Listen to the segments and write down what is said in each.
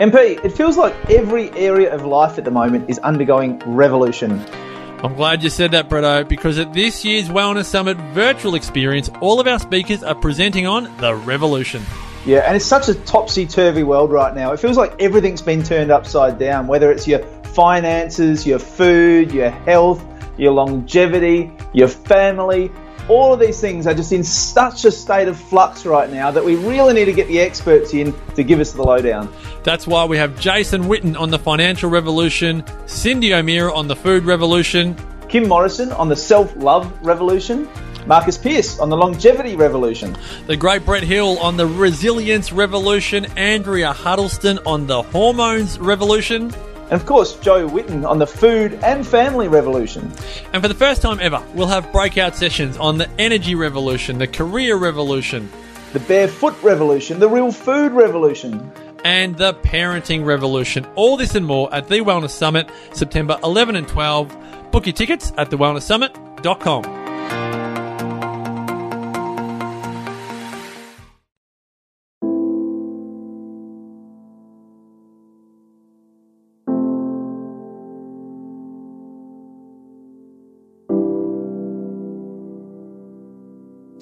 MP, it feels like every area of life at the moment is undergoing revolution. I'm glad you said that, Bretto, because at this year's Wellness Summit virtual experience, all of our speakers are presenting on the revolution. Yeah, and it's such a topsy turvy world right now. It feels like everything's been turned upside down, whether it's your finances, your food, your health, your longevity, your family. All of these things are just in such a state of flux right now that we really need to get the experts in to give us the lowdown. That's why we have Jason Witten on the financial revolution, Cyndi O'Meara on the food revolution, Kim Morrison on the self love revolution, Marcus Pearce on the longevity revolution, the great Brett Hill on the resilience revolution, Andrea Huddleston on the hormones revolution, and of course, Jo Whitton on the food and family revolution. And for the first time ever, we'll have breakout sessions on the energy revolution, the career revolution, the barefoot revolution, the real food revolution, and the parenting revolution. All this and more at the Wellness Summit, September 11 and 12. Book your tickets at thewellnesssummit.com.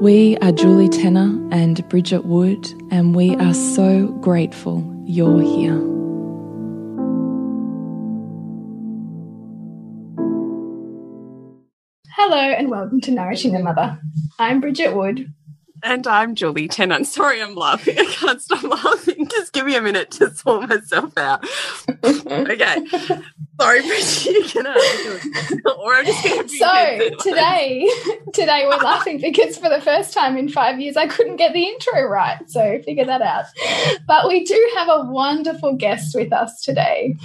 We are Julie Tenner and Bridget Wood, and we are so grateful you're here. Hello, and welcome to Nourishing the Mother. I'm Bridget Wood. And I'm Julie Tennant. Sorry, I'm laughing. I can't stop laughing. Just give me a minute to sort myself out. okay. Sorry, Bridget, you can or I'm just going to So today, today we're laughing because for the first time in five years I couldn't get the intro right. So figure that out. But we do have a wonderful guest with us today,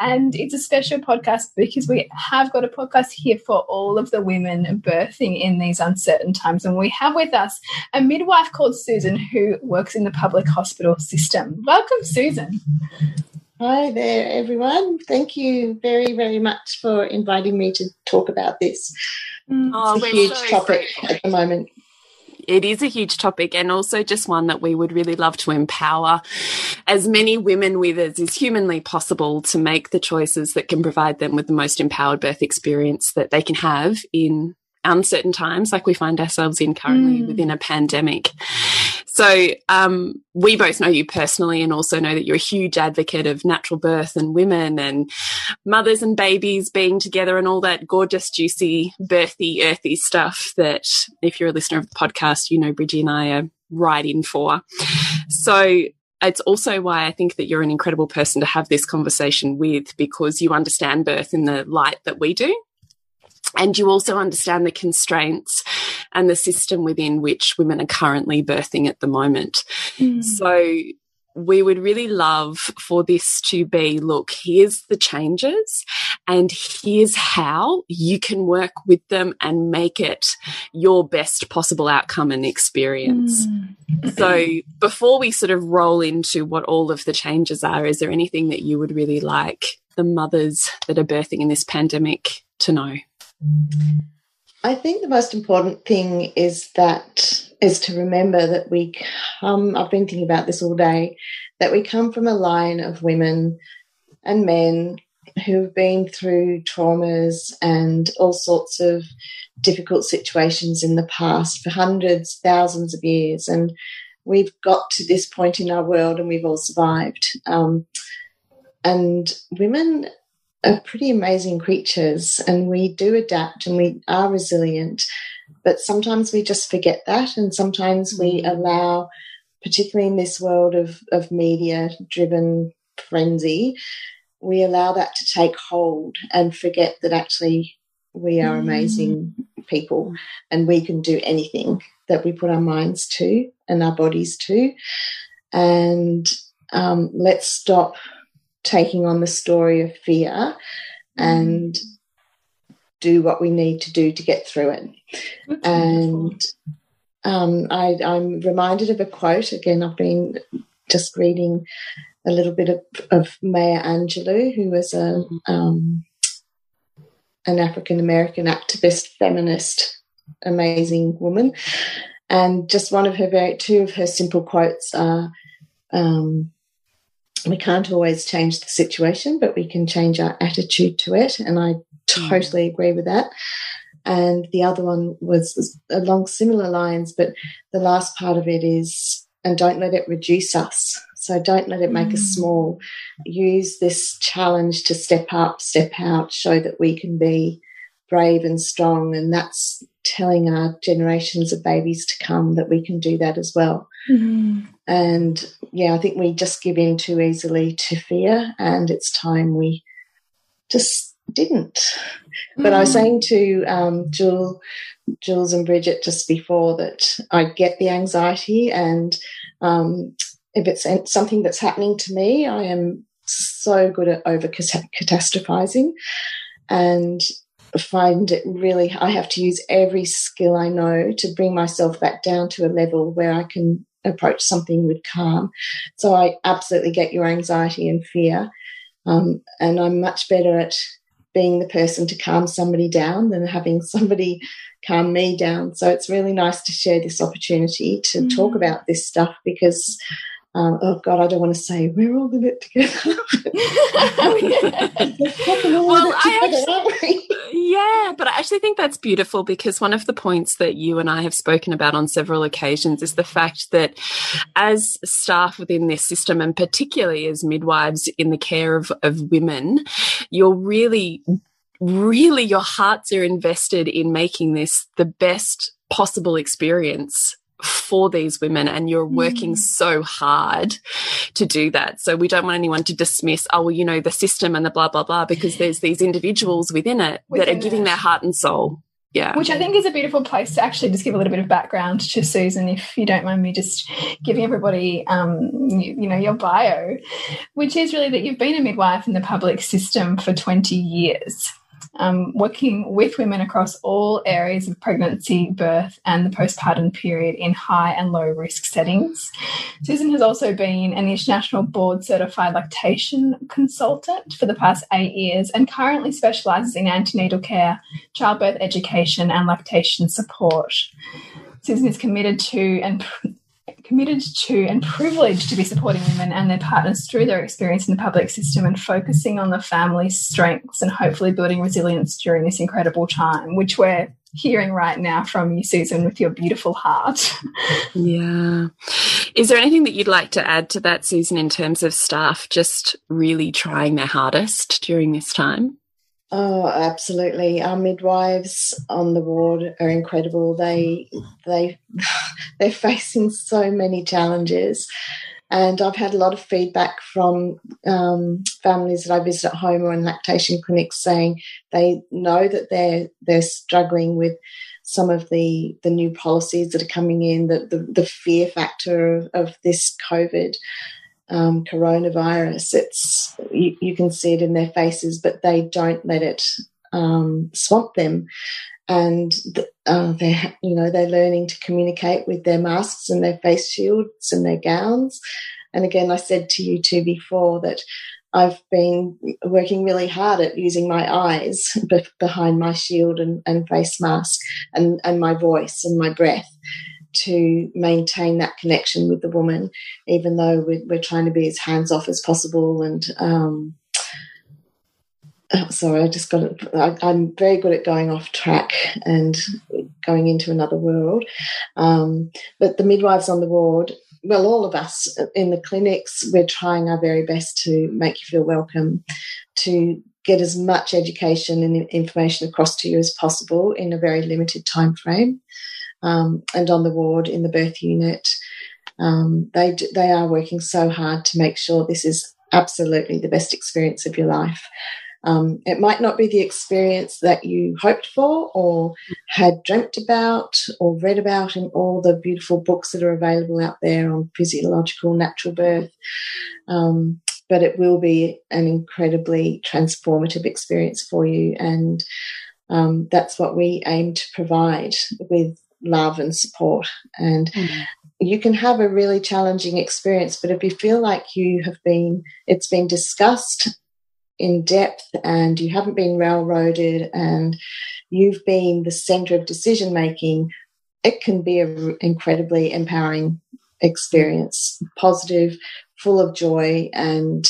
and it's a special podcast because we have got a podcast here for all of the women birthing in these uncertain times, and we have with us a midwife called Susan who works in the public hospital system. Welcome, Susan. Hi there, everyone. Thank you very, very much for inviting me to talk about this. Mm. Oh, it's a huge so topic at the moment. It is a huge topic and also just one that we would really love to empower as many women with as is humanly possible to make the choices that can provide them with the most empowered birth experience that they can have in uncertain times like we find ourselves in currently mm. within a pandemic. So um, we both know you personally and also know that you're a huge advocate of natural birth and women and mothers and babies being together and all that gorgeous, juicy, birthy, earthy stuff that if you're a listener of the podcast, you know Bridgie and I are right in for. So it's also why I think that you're an incredible person to have this conversation with because you understand birth in the light that we do. And you also understand the constraints and the system within which women are currently birthing at the moment. Mm. So we would really love for this to be look, here's the changes, and here's how you can work with them and make it your best possible outcome and experience. Mm. So, before we sort of roll into what all of the changes are, is there anything that you would really like the mothers that are birthing in this pandemic to know? I think the most important thing is that is to remember that we come, I've been thinking about this all day, that we come from a line of women and men who've been through traumas and all sorts of difficult situations in the past for hundreds, thousands of years. And we've got to this point in our world and we've all survived. Um, and women are pretty amazing creatures and we do adapt and we are resilient. But sometimes we just forget that. And sometimes we mm. allow, particularly in this world of, of media driven frenzy, we allow that to take hold and forget that actually we are amazing mm. people and we can do anything that we put our minds to and our bodies to. And um, let's stop taking on the story of fear and do what we need to do to get through it. That's and um, I, I'm reminded of a quote again. I've been just reading a little bit of, of Maya Angelou, who was a um, an African American activist, feminist, amazing woman. And just one of her very two of her simple quotes are um, we can't always change the situation, but we can change our attitude to it. And I totally agree with that. And the other one was along similar lines, but the last part of it is, and don't let it reduce us. So don't let it make mm. us small. Use this challenge to step up, step out, show that we can be brave and strong. And that's telling our generations of babies to come that we can do that as well. Mm. And yeah, I think we just give in too easily to fear, and it's time we just didn't. But mm. I was mm. saying to um, Jules, Jules and Bridget just before that I get the anxiety, and um, if it's something that's happening to me, I am so good at over catastrophizing, and find it really. I have to use every skill I know to bring myself back down to a level where I can approach something with calm. So I absolutely get your anxiety and fear. Um, and I'm much better at being the person to calm somebody down than having somebody calm me down. So it's really nice to share this opportunity to mm. talk about this stuff because um, oh God, I don't want to say we're all in it together. well, I actually, yeah, but I actually think that's beautiful because one of the points that you and I have spoken about on several occasions is the fact that as staff within this system, and particularly as midwives in the care of, of women, you're really really your hearts are invested in making this the best possible experience for these women and you're working mm. so hard to do that. So we don't want anyone to dismiss, oh, well, you know, the system and the blah, blah, blah, because there's these individuals within it within that are giving it. their heart and soul. Yeah. Which I think is a beautiful place to actually just give a little bit of background to Susan, if you don't mind me just giving everybody, um, you, you know, your bio, which is really that you've been a midwife in the public system for 20 years um, working with women across all areas of pregnancy, birth, and the postpartum period in high and low risk settings. Susan has also been an international board certified lactation consultant for the past eight years and currently specialises in antenatal care, childbirth education, and lactation support. Susan is committed to and committed to and privileged to be supporting women and their partners through their experience in the public system and focusing on the family's strengths and hopefully building resilience during this incredible time, which we're hearing right now from you, Susan, with your beautiful heart. yeah. Is there anything that you'd like to add to that, Susan, in terms of staff just really trying their hardest during this time? Oh, absolutely. Our midwives on the ward are incredible. They they they're facing so many challenges. And I've had a lot of feedback from um, families that I visit at home or in lactation clinics saying they know that they're they're struggling with some of the the new policies that are coming in, the the, the fear factor of, of this COVID um, coronavirus. It's you, you, can see it in their faces, but they don't let it um, swamp them. And uh, they're you know they're learning to communicate with their masks and their face shields and their gowns. And again, I said to you too before that I've been working really hard at using my eyes behind my shield and, and face mask and, and my voice and my breath to maintain that connection with the woman, even though we're, we're trying to be as hands off as possible. And um, oh, sorry, I just got it. I, I'm very good at going off track and going into another world. Um, but the midwives on the ward well, all of us in the clinics, we're trying our very best to make you feel welcome, to get as much education and information across to you as possible in a very limited time frame. Um, and on the ward in the birth unit, um, they they are working so hard to make sure this is absolutely the best experience of your life. Um, it might not be the experience that you hoped for or had dreamt about or read about in all the beautiful books that are available out there on physiological natural birth. Um, but it will be an incredibly transformative experience for you. And um, that's what we aim to provide with love and support. And mm-hmm. you can have a really challenging experience, but if you feel like you have been, it's been discussed in depth and you haven't been railroaded and you've been the center of decision making, it can be an incredibly empowering experience, positive, full of joy, and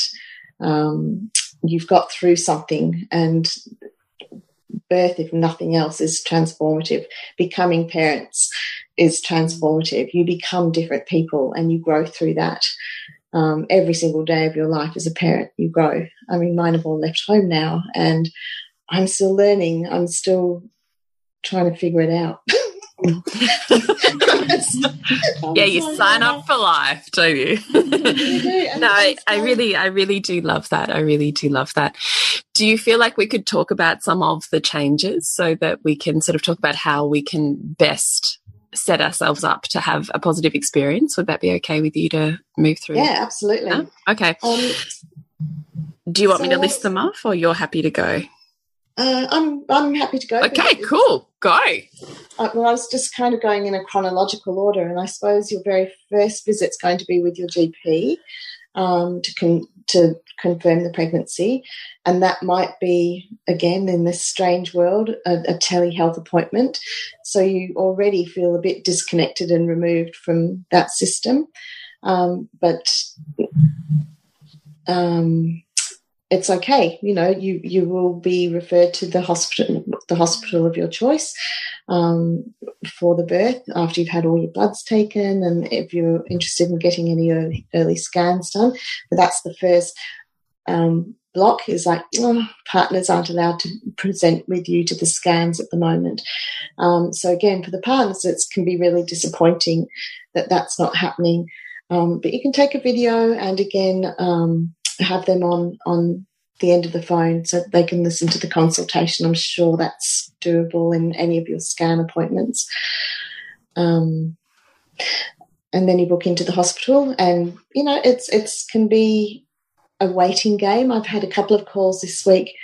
um, you've got through something. And birth, if nothing else, is transformative. Becoming parents is transformative. You become different people and you grow through that um, every single day of your life as a parent, you grow. I mean, mine have all left home now, and I'm still learning. I'm still trying to figure it out. yeah, you sign up for life, don't you? no, I, I really, I really do love that. I really do love that. Do you feel like we could talk about some of the changes so that we can sort of talk about how we can best set ourselves up to have a positive experience. Would that be okay with you to move through? Yeah, absolutely. Oh, okay. Um, Do you want so, me to list them off, or you're happy to go? Uh, I'm I'm happy to go. Okay, cool. Go. Uh, well, I was just kind of going in a chronological order, and I suppose your very first visit's going to be with your GP um, to con- to confirm the pregnancy, and that might be again in this strange world a, a telehealth appointment. So you already feel a bit disconnected and removed from that system, um, but um, it's okay. You know, you you will be referred to the hospital, the hospital of your choice, um, for the birth after you've had all your bloods taken, and if you're interested in getting any early, early scans done. But that's the first um, block. Is like oh, partners aren't allowed to present with you to the scans at the moment. Um, so again, for the partners, it can be really disappointing that that's not happening. Um, but you can take a video and again um, have them on on the end of the phone so they can listen to the consultation. I'm sure that's doable in any of your scan appointments. Um, and then you book into the hospital, and you know it's it's can be a waiting game. I've had a couple of calls this week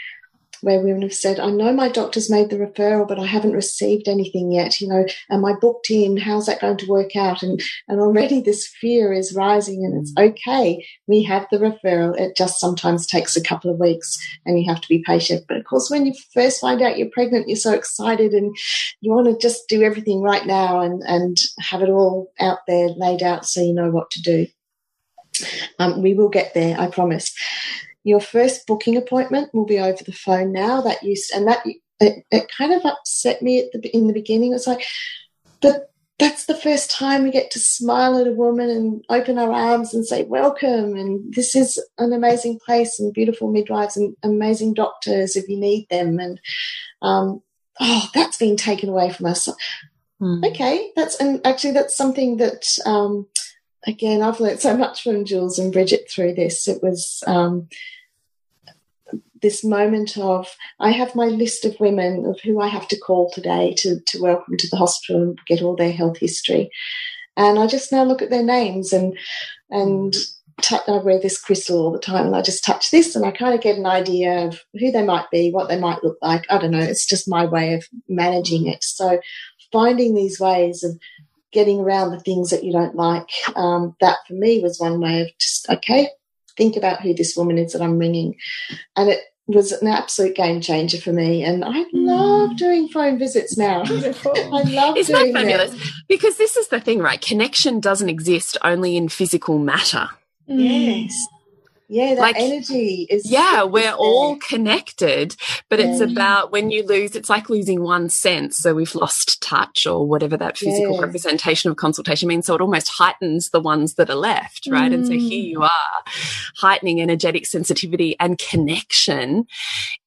where women have said, I know my doctor's made the referral, but I haven't received anything yet. You know, am I booked in? How's that going to work out? And, and already this fear is rising and it's okay. We have the referral. It just sometimes takes a couple of weeks and you have to be patient. But of course, when you first find out you're pregnant, you're so excited and you want to just do everything right now and, and have it all out there laid out so you know what to do. Um, we will get there, I promise your first booking appointment will be over the phone now. That you and that it, it kind of upset me at the in the beginning. It's like, but that's the first time we get to smile at a woman and open our arms and say welcome. And this is an amazing place and beautiful midwives and amazing doctors if you need them. And um, oh, that's been taken away from us. Hmm. Okay, that's and actually that's something that. Um, again, I've learned so much from Jules and Bridget through this. It was um, this moment of I have my list of women of who I have to call today to, to welcome to the hospital and get all their health history. And I just now look at their names and and I wear this crystal all the time and I just touch this and I kind of get an idea of who they might be, what they might look like. I don't know. It's just my way of managing it. So finding these ways of getting around the things that you don't like. Um, that for me was one way of just, okay, think about who this woman is that I'm ringing. And it was an absolute game changer for me. And I love doing phone visits now. I love Isn't doing that fabulous? Because this is the thing, right? Connection doesn't exist only in physical matter. Yes. Yeah, that Like- energy is. Yeah, we're there. all connected, but it's about when you lose, it's like losing one sense. So we've lost touch or whatever that physical Yes. representation of consultation means. So it almost heightens the ones that are left, right? And so here you mm. are, heightening energetic sensitivity and connection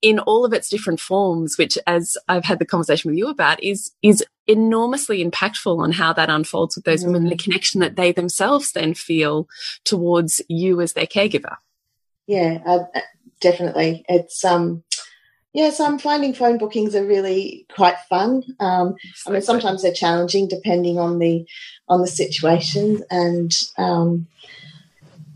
in all of its different forms, which as I've had the conversation with you about is, is enormously impactful on how that unfolds with those women, the mm. connection that they themselves then feel towards you as their caregiver. Yeah, uh, uh, definitely. It's um, yes, I'm finding phone bookings are really quite fun. Um, I mean, sometimes they're challenging depending on the on the situation, and um,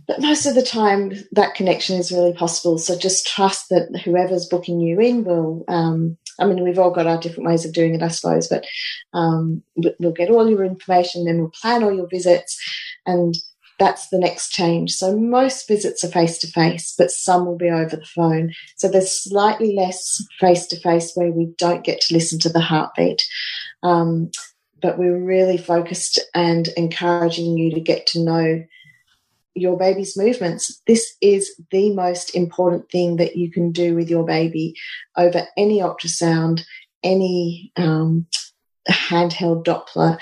but most of the time that connection is really possible. So just trust that whoever's booking you in will. Um, I mean, we've all got our different ways of doing it, I suppose, but um, we- we'll get all your information, then we'll plan all your visits, and that's the next change. So most visits are face to face, but some will be over the phone. So there's slightly less face to face where we don't get to listen to the heartbeat. Um, but we're really focused and encouraging you to get to know your baby's movements. This is the most important thing that you can do with your baby over any ultrasound, any um, handheld Doppler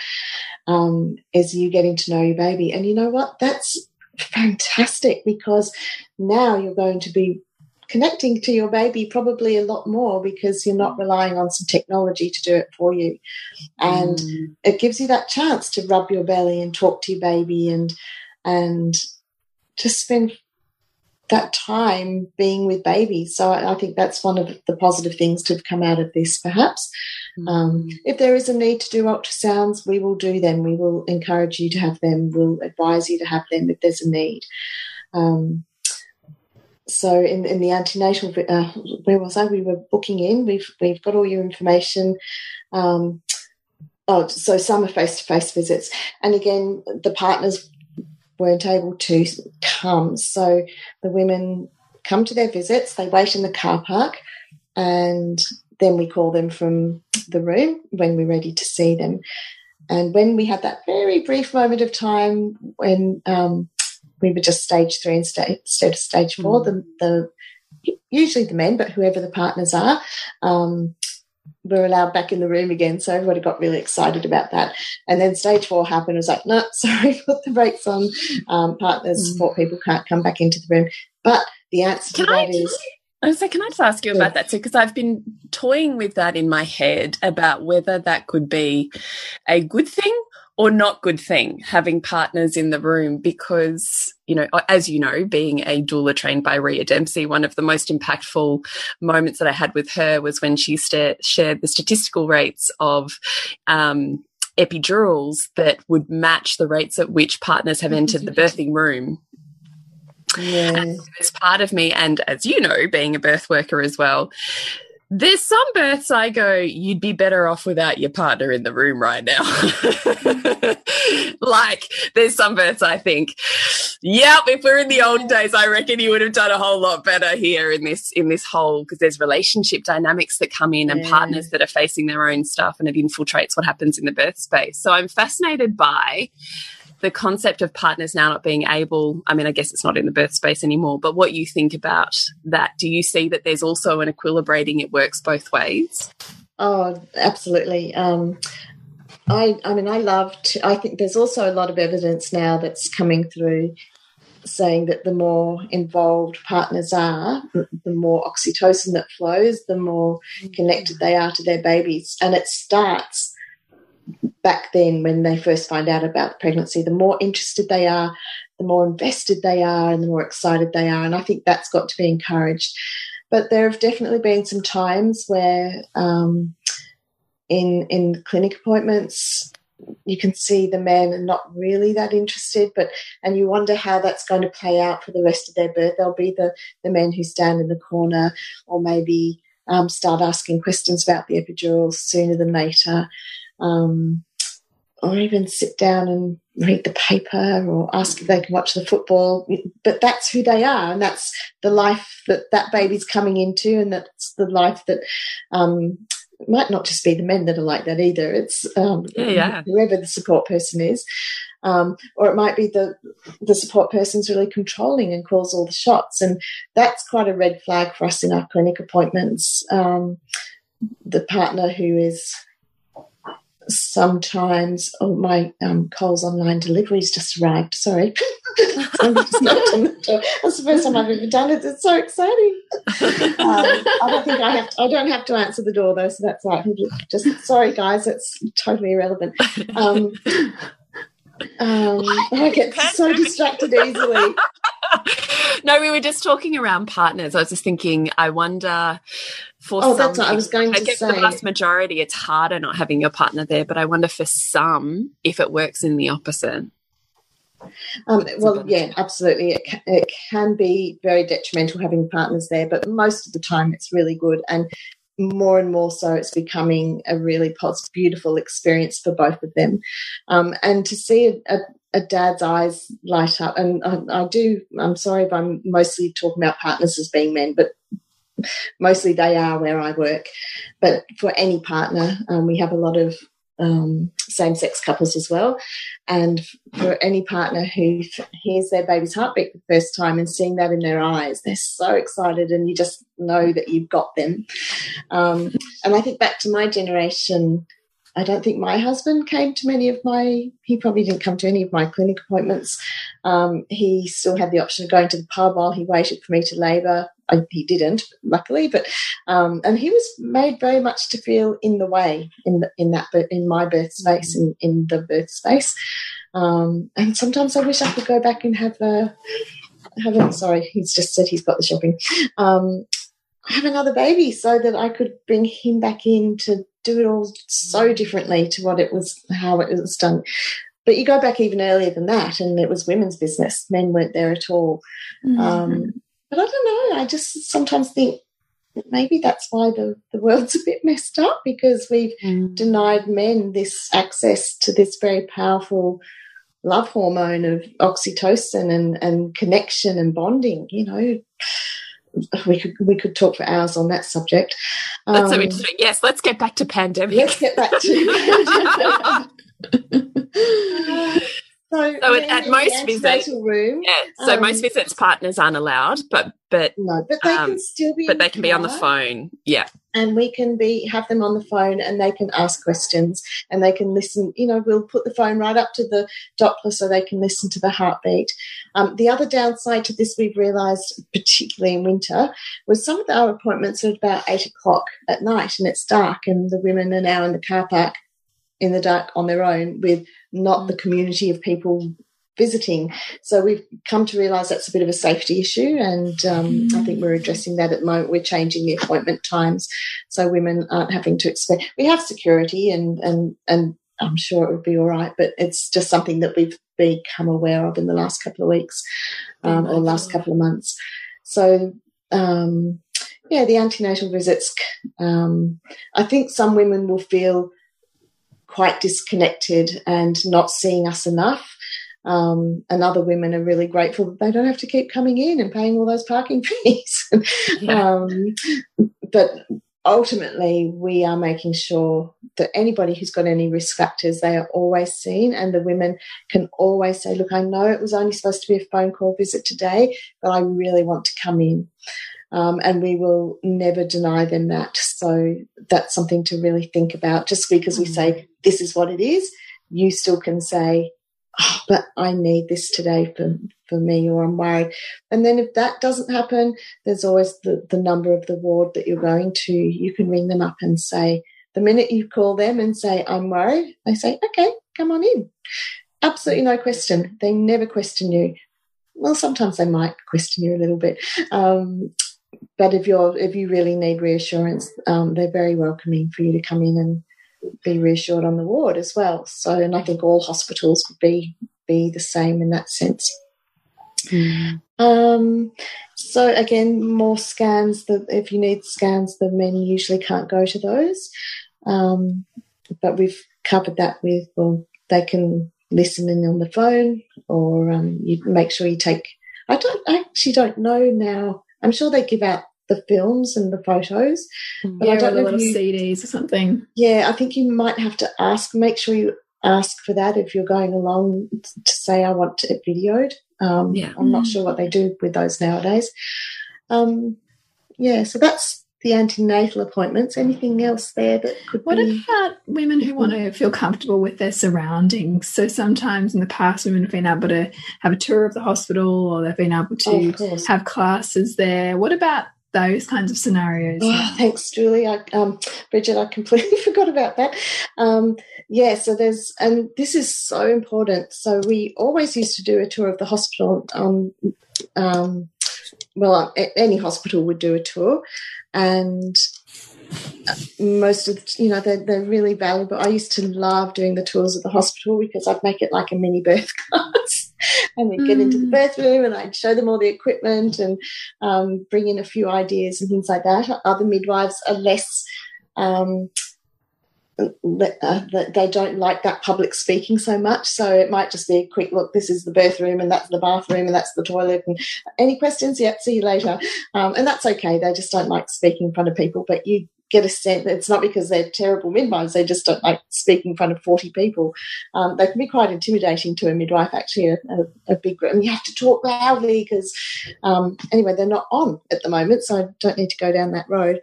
um, is you getting to know your baby. And you know what? That's fantastic because now you're going to be connecting to your baby probably a lot more because you're not relying on some technology to do it for you. And it gives you that chance to rub your belly and talk to your baby and and just spend that time being with baby. So I, I think that's one of the positive things to have come out of this, perhaps. Um, if there is a need to do ultrasounds, we will do them. We will encourage you to have them. We'll advise you to have them if there's a need. Um, so in, in the antenatal, uh, where was I? We were booking in. We've we've got all your information. Um, oh, so some are face to face visits, and again, the partners weren't able to come. So the women come to their visits. They wait in the car park, and then we call them from the room when we're ready to see them. And when we had that very brief moment of time when um, we were just stage three instead, of stage four, the, the usually the men, but whoever the partners are, um, were allowed back in the room again. So everybody got really excited about that. And then stage four happened. It was like, no, sorry, put the brakes on. Um, partners, Mm. support people can't come back into the room. But the answer Can to I that is I was like, can I just ask you about that too? Because I've been toying with that in my head about whether that could be a good thing or not good thing having partners in the room because you know as you know being a doula trained by Rhea Dempsey one of the most impactful moments that I had with her was when she sta shared the statistical rates of um, epidurals that would match the rates at which partners have entered the birthing room. Yeah, as part of me, and as you know, being a birth worker as well, there's some births I go, you'd be better off without your partner in the room right now. like, there's some births I think, yep, if we're in the old days, I reckon you would have done a whole lot better here in this in this whole because there's relationship dynamics that come in and partners that are facing their own stuff and it infiltrates what happens in the birth space. So I'm fascinated by the concept of partners now not being able i mean i guess it's not in the birth space anymore but what you think about that do you see that there's also an equilibrating it works both ways Oh, absolutely. Um, I, I mean, I love. To, I think there's also a lot of evidence now that's coming through saying that the more involved partners are, the more oxytocin that flows, the more connected they are to their babies, and it starts back then when they first find out about the pregnancy. The more interested they are, the more invested they are, and the more excited they are. And I think that's got to be encouraged. But there have definitely been some times where, um, in in clinic appointments, you can see the men are not really that interested, but and you wonder how that's going to play out for the rest of their birth. There'll be the the men who stand in the corner, or maybe um, start asking questions about the epidural sooner than later. Um, or even sit down and read the paper or ask if they can watch the football. But that's who they are, and that's the life that that baby's coming into, and that's the life that um, might not just be the men that are like that either. It's um, yeah, yeah. whoever the support person is. Um, or it might be the the support person's really controlling and calls all the shots, and that's quite a red flag for us in our clinic appointments. Um, the partner who is sometimes oh my um, Coles online deliveries just arrived. Sorry, That's the first time I've ever done it. It's so exciting. Um, I don't think I have. To, I don't have to answer the door though, so that's right. Just sorry, guys. It's totally irrelevant. Um, um, I get so distracted easily. no, we were just talking around partners. I was just thinking, I wonder for oh, some, that's what I was going I to guess say. the vast majority, it's harder not having your partner there. But I wonder for some if it works in the opposite. Um, well, yeah, absolutely. It can, it can be very detrimental having partners there, but most of the time it's really good. And more and more so, it's becoming a really positive, beautiful experience for both of them. Um, and to see a, a, a, dad's eyes light up, and I, I do, I'm sorry if I'm mostly talking about partners as being men, but mostly they are where I work. But for any partner, um, we have a lot of um, same sex couples as well. And for any partner who hears their baby's heartbeat for the first time and seeing that in their eyes, they're so excited, and you just know that you've got them. Um, and I think back to my generation, I don't think my husband came to many of my, he probably didn't come to any of my clinic appointments. Um, he still had the option of going to the pub while he waited for me to labour. He didn't, luckily, but um, and he was made very much to feel in the way in the, in that in my birth space in, in the birth space. Um, and sometimes I wish I could go back and have a have a sorry, he's just said he's got the shopping. Um, have another baby so that I could bring him back in to do it all so differently to what it was how it was done. But you go back even earlier than that, and it was women's business. Men weren't there at all. Mm-hmm. Um, but I don't know. I just sometimes think maybe that's why the, the world's a bit messed up because we've mm. denied men this access to this very powerful love hormone of oxytocin and, and connection and bonding. You know, we could we could talk for hours on that subject. That's um, so interesting. Yes, let's get back to pandemic. Let's get back to. So, so at, at most visits, room, yeah. So um, most visits, partners aren't allowed, but but no, but they um, can still be. But they can be on the phone. Yeah, and we can be have them on the phone, and they can ask questions, and they can listen. You know, we'll put the phone right up to the Doppler so they can listen to the heartbeat. Um, the other downside to this, we've realised, particularly in winter, was some of our appointments are about eight o'clock at night, and it's dark, and the women are now in the car park in the dark on their own with not the community of people visiting. So we've come to realise that's a bit of a safety issue, and um, I think we're addressing that at the moment. We're changing the appointment times so women aren't having to expect. We have security, and and and I'm sure it would be all right, but it's just something that we've become aware of in the last couple of weeks um, or last couple of months. So. Um, yeah, the antenatal visits. Um, I think some women will feel quite disconnected and not seeing us enough. Um, and other women are really grateful that they don't have to keep coming in and paying all those parking fees. yeah. um, but ultimately, we are making sure that anybody who's got any risk factors, they are always seen, and the women can always say, "Look, I know it was only supposed to be a phone call visit today, but I really want to come in." Um, and we will never deny them that. So that's something to really think about. Just because we mm. say this is what it is, you still can say, oh, but I need this today for, for me, or I'm worried. And then if that doesn't happen, there's always the, the number of the ward that you're going to. You can ring them up and say, the minute you call them and say, I'm worried, they say, okay, come on in. Absolutely no question. They never question you. Well, sometimes they might question you a little bit. Um, but if you're if you really need reassurance, um, they're very welcoming for you to come in and be reassured on the ward as well. So, and I think all hospitals would be be the same in that sense. Mm. Um, so again, more scans. That if you need scans, the men usually can't go to those. Um, but we've covered that with well, they can listen in on the phone, or um, you make sure you take. I don't I actually don't know now. I'm sure they give out the films and the photos, but yeah, I don't know little you, CDs or something. Yeah, I think you might have to ask. Make sure you ask for that if you're going along to say I want it videoed. Um, yeah. I'm not mm. sure what they do with those nowadays. Um, yeah, so that's the antenatal appointments. Anything else there that could what be... about women who want to feel comfortable with their surroundings? So sometimes in the past, women have been able to have a tour of the hospital or they've been able to oh, have classes there. What about those kinds of scenarios? Oh, thanks, Julie. I, um, Bridget, I completely forgot about that. Um, yeah, so there's, and this is so important. So we always used to do a tour of the hospital. Um, um, well, any hospital would do a tour, and most of you know they're, they're really valuable. I used to love doing the tours at the hospital because i'd make it like a mini birth class. And we'd get into the mm. birth room and i'd show them all the equipment and um, bring in a few ideas and things like that. Other midwives are less um, uh, they don't like that public speaking so much. So it might just be a quick look. This is the birth room, and that's the bathroom, and that's the toilet. And any questions? Yep. See you later. Um, and that's okay. They just don't like speaking in front of people. But you get a sense that it's not because they're terrible midwives. They just don't like speaking in front of forty people. Um, they can be quite intimidating to a midwife. Actually, a, a, a big group, you have to talk loudly because um, anyway, they're not on at the moment. So I don't need to go down that road.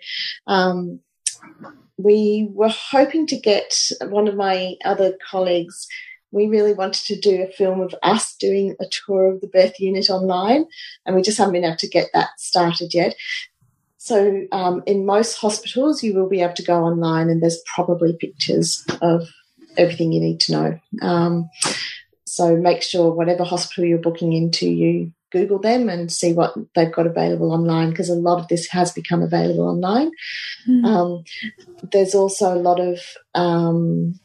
We were hoping to get one of my other colleagues. We really wanted to do a film of us doing a tour of the birth unit online, and we just haven't been able to get that started yet. So, um, in most hospitals, you will be able to go online, and there's probably pictures of everything you need to know. Um, so, make sure whatever hospital you're booking into, you Google them and see what they've got available online because a lot of this has become available online. Mm. Um, there's also a lot of, um,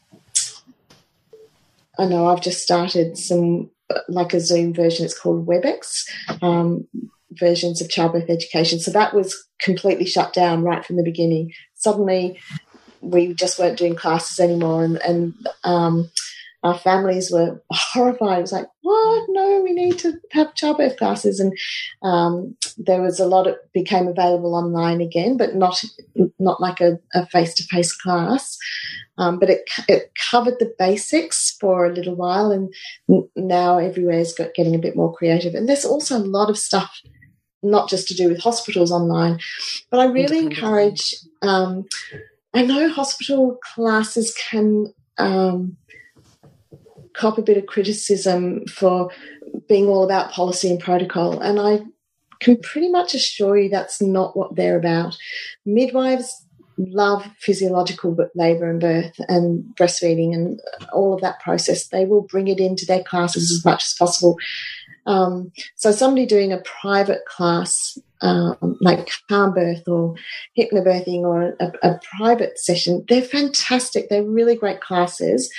I know I've just started some like a Zoom version, it's called WebEx. Um, versions of childbirth education. So that was completely shut down right from the beginning. Suddenly, we just weren't doing classes anymore, and, and um, our families were horrified. It was like, what? No, we need to have childbirth classes. And um, there was a lot of became available online again, but not not like a face to face class. Um, but it it covered the basics for a little while, and now everywhere's got getting a bit more creative. And there's also a lot of stuff. Not just to do with hospitals online, but I really encourage. Um, I know hospital classes can um, cop a bit of criticism for being all about policy and protocol. And I can pretty much assure you that's not what they're about. Midwives love physiological labour and birth and breastfeeding and all of that process. They will bring it into their classes as much as possible. Um, so somebody doing a private class um, like calm birth or hypnobirthing or a, a, private session, they're fantastic. They're really great classes.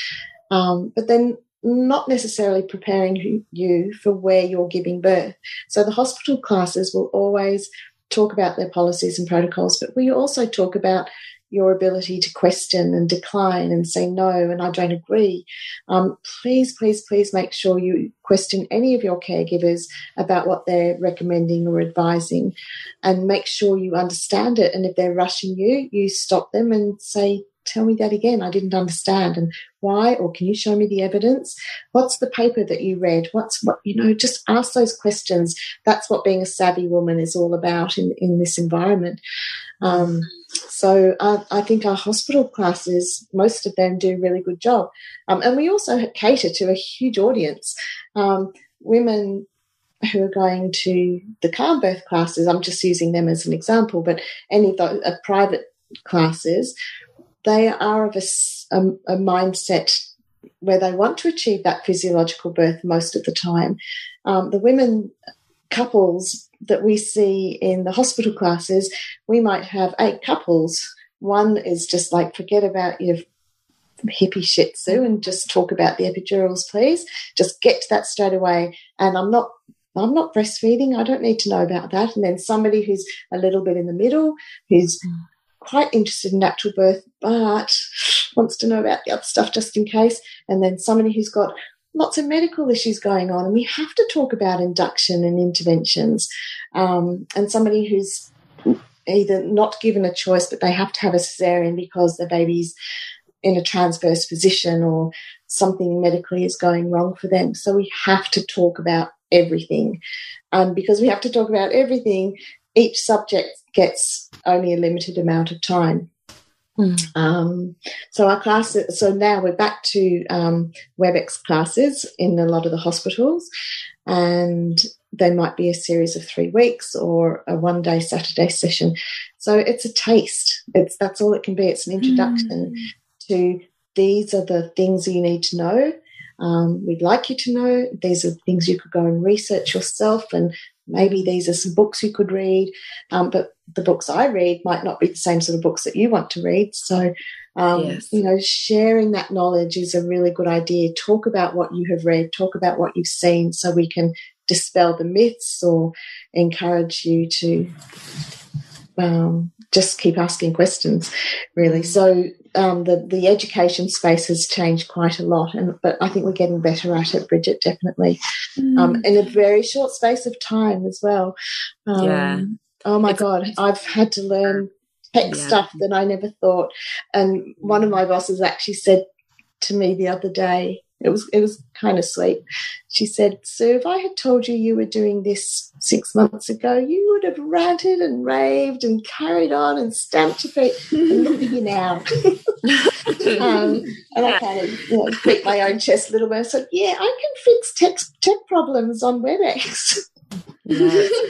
Um, but then not necessarily preparing you for where you're giving birth. So the hospital classes will always talk about their policies and protocols, but we also talk about your ability to question and decline and say no and I don't agree. Um, please, please, please make sure you question any of your caregivers about what they're recommending or advising and make sure you understand it. And if they're rushing you, you stop them and say, tell me that again. I didn't understand. And why? Or can you show me the evidence? What's the paper that you read? What's what, you know, just ask those questions. That's what being a savvy woman is all about in, in this environment. Um, so I, I, think our hospital classes, most of them do a really good job. Um, and we also cater to a huge audience. Um, women who are going to the calm birth classes, I'm just using them as an example, but any of the uh, private classes they are of a, a, a mindset where they want to achieve that physiological birth most of the time. Um, the women couples that we see in the hospital classes, we might have eight couples. One is just like, forget about your hippie shih tzu and just talk about the epidurals, please. Just get to that straight away. And I'm not I'm not breastfeeding. I don't need to know about that. And then somebody who's a little bit in the middle, who's quite interested in natural birth, but wants to know about the other stuff just in case, and then somebody who's got lots of medical issues going on, and we have to talk about induction and interventions, um, and somebody who's either not given a choice, but they have to have a cesarean because the baby's in a transverse position or something medically is going wrong for them. So we have to talk about everything. And because we have to talk about everything, each subject gets only a limited amount of time. Mm. Um, so our classes, so now we're back to um, WebEx classes in a lot of the hospitals, and they might be a series of three weeks or a one day Saturday session. So it's a taste. It's that's all it can be. It's an introduction mm. to these are the things you need to know. Um, we'd like you to know these are things you could go and research yourself, and maybe these are some books you could read. Um, but the books I read might not be the same sort of books that you want to read. So, um, yes. you know, sharing that knowledge is a really good idea. Talk about what you have read, talk about what you've seen, so we can dispel the myths or encourage you to um, just keep asking questions, really. So um, the the education space has changed quite a lot, and but I think we're getting better at it, Bridget, definitely, mm. um, in a very short space of time as well. Um, yeah. Oh my it's God, I've had to learn tech yeah. stuff that I never thought, and one of my bosses actually said to me the other day, it was it was kind of sweet. She said, "Sue, if I had told you you were doing this six months ago, you would have ranted and raved and carried on and stamped your feet. And look at you now." um, and I kind of you know, beat my own chest a little bit. I said, "Yeah, I can fix tech tech problems on WebEx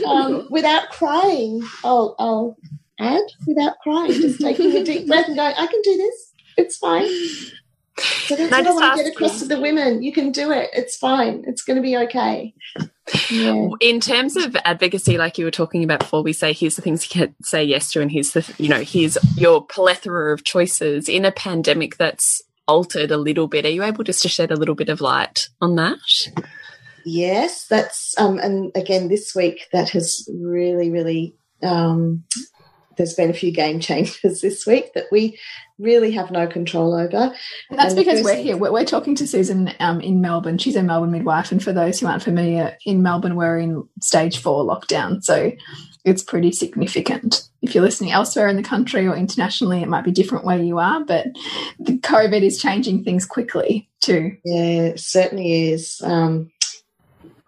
um, without crying. I'll, I'll add without crying, just taking a deep breath and going, I can do this. It's fine." So that's what I want to get across to the women. You can do it. It's fine. It's going to be okay. Yeah. In terms of advocacy, like you were talking about before, we say here's the things you can say yes to, and here's the you know here's your plethora of choices in a pandemic that's altered a little bit. Are you able just to shed a little bit of light on that? Yes, that's um, and again this week that has really really um, there's been a few game changers this week that we really have no control over. And that's and because we're here. We're, we're, talking to Susan um, in Melbourne. She's a Melbourne midwife. And for those who aren't familiar, in Melbourne, we're in stage four lockdown. So it's pretty significant. If you're listening elsewhere in the country or internationally, it might be different where you are, but the COVID is changing things quickly too. Yeah, it certainly is. Um,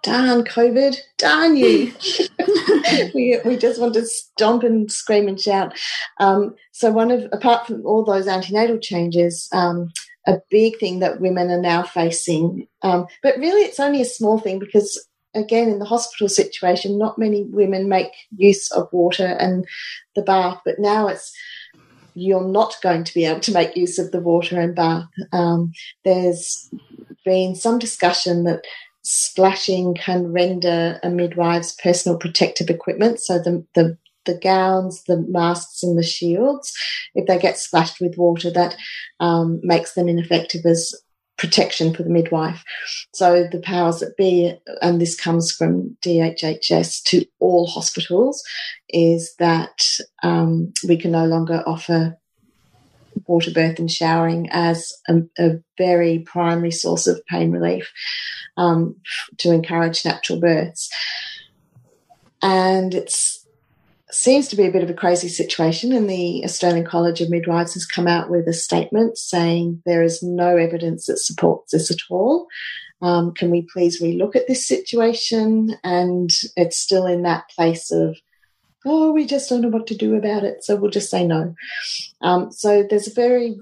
darn COVID, darn you. we, we just want to stomp and scream and shout. Um, so one of, apart from all those antenatal changes, um, a big thing that women are now facing, um, but really it's only a small thing because again, in the hospital situation, not many women make use of water and the bath, but now it's you're not going to be able to make use of the water and bath. Um, there's been some discussion that splashing can render a midwife's personal protective equipment, so the, the the gowns, the masks, and the shields, if they get splashed with water, that um, makes them ineffective as protection for the midwife. So the powers that be, and this comes from DHHS to all hospitals, is that um, we can no longer offer water birth and showering as a, a very primary source of pain relief um, to encourage natural births. And it seems to be a bit of a crazy situation, and the Australian College of Midwives has come out with a statement saying there is no evidence that supports this at all. Um, can we please relook at this situation? And it's still in that place of, oh, we just don't know what to do about it, so we'll just say no. Um, so there's a very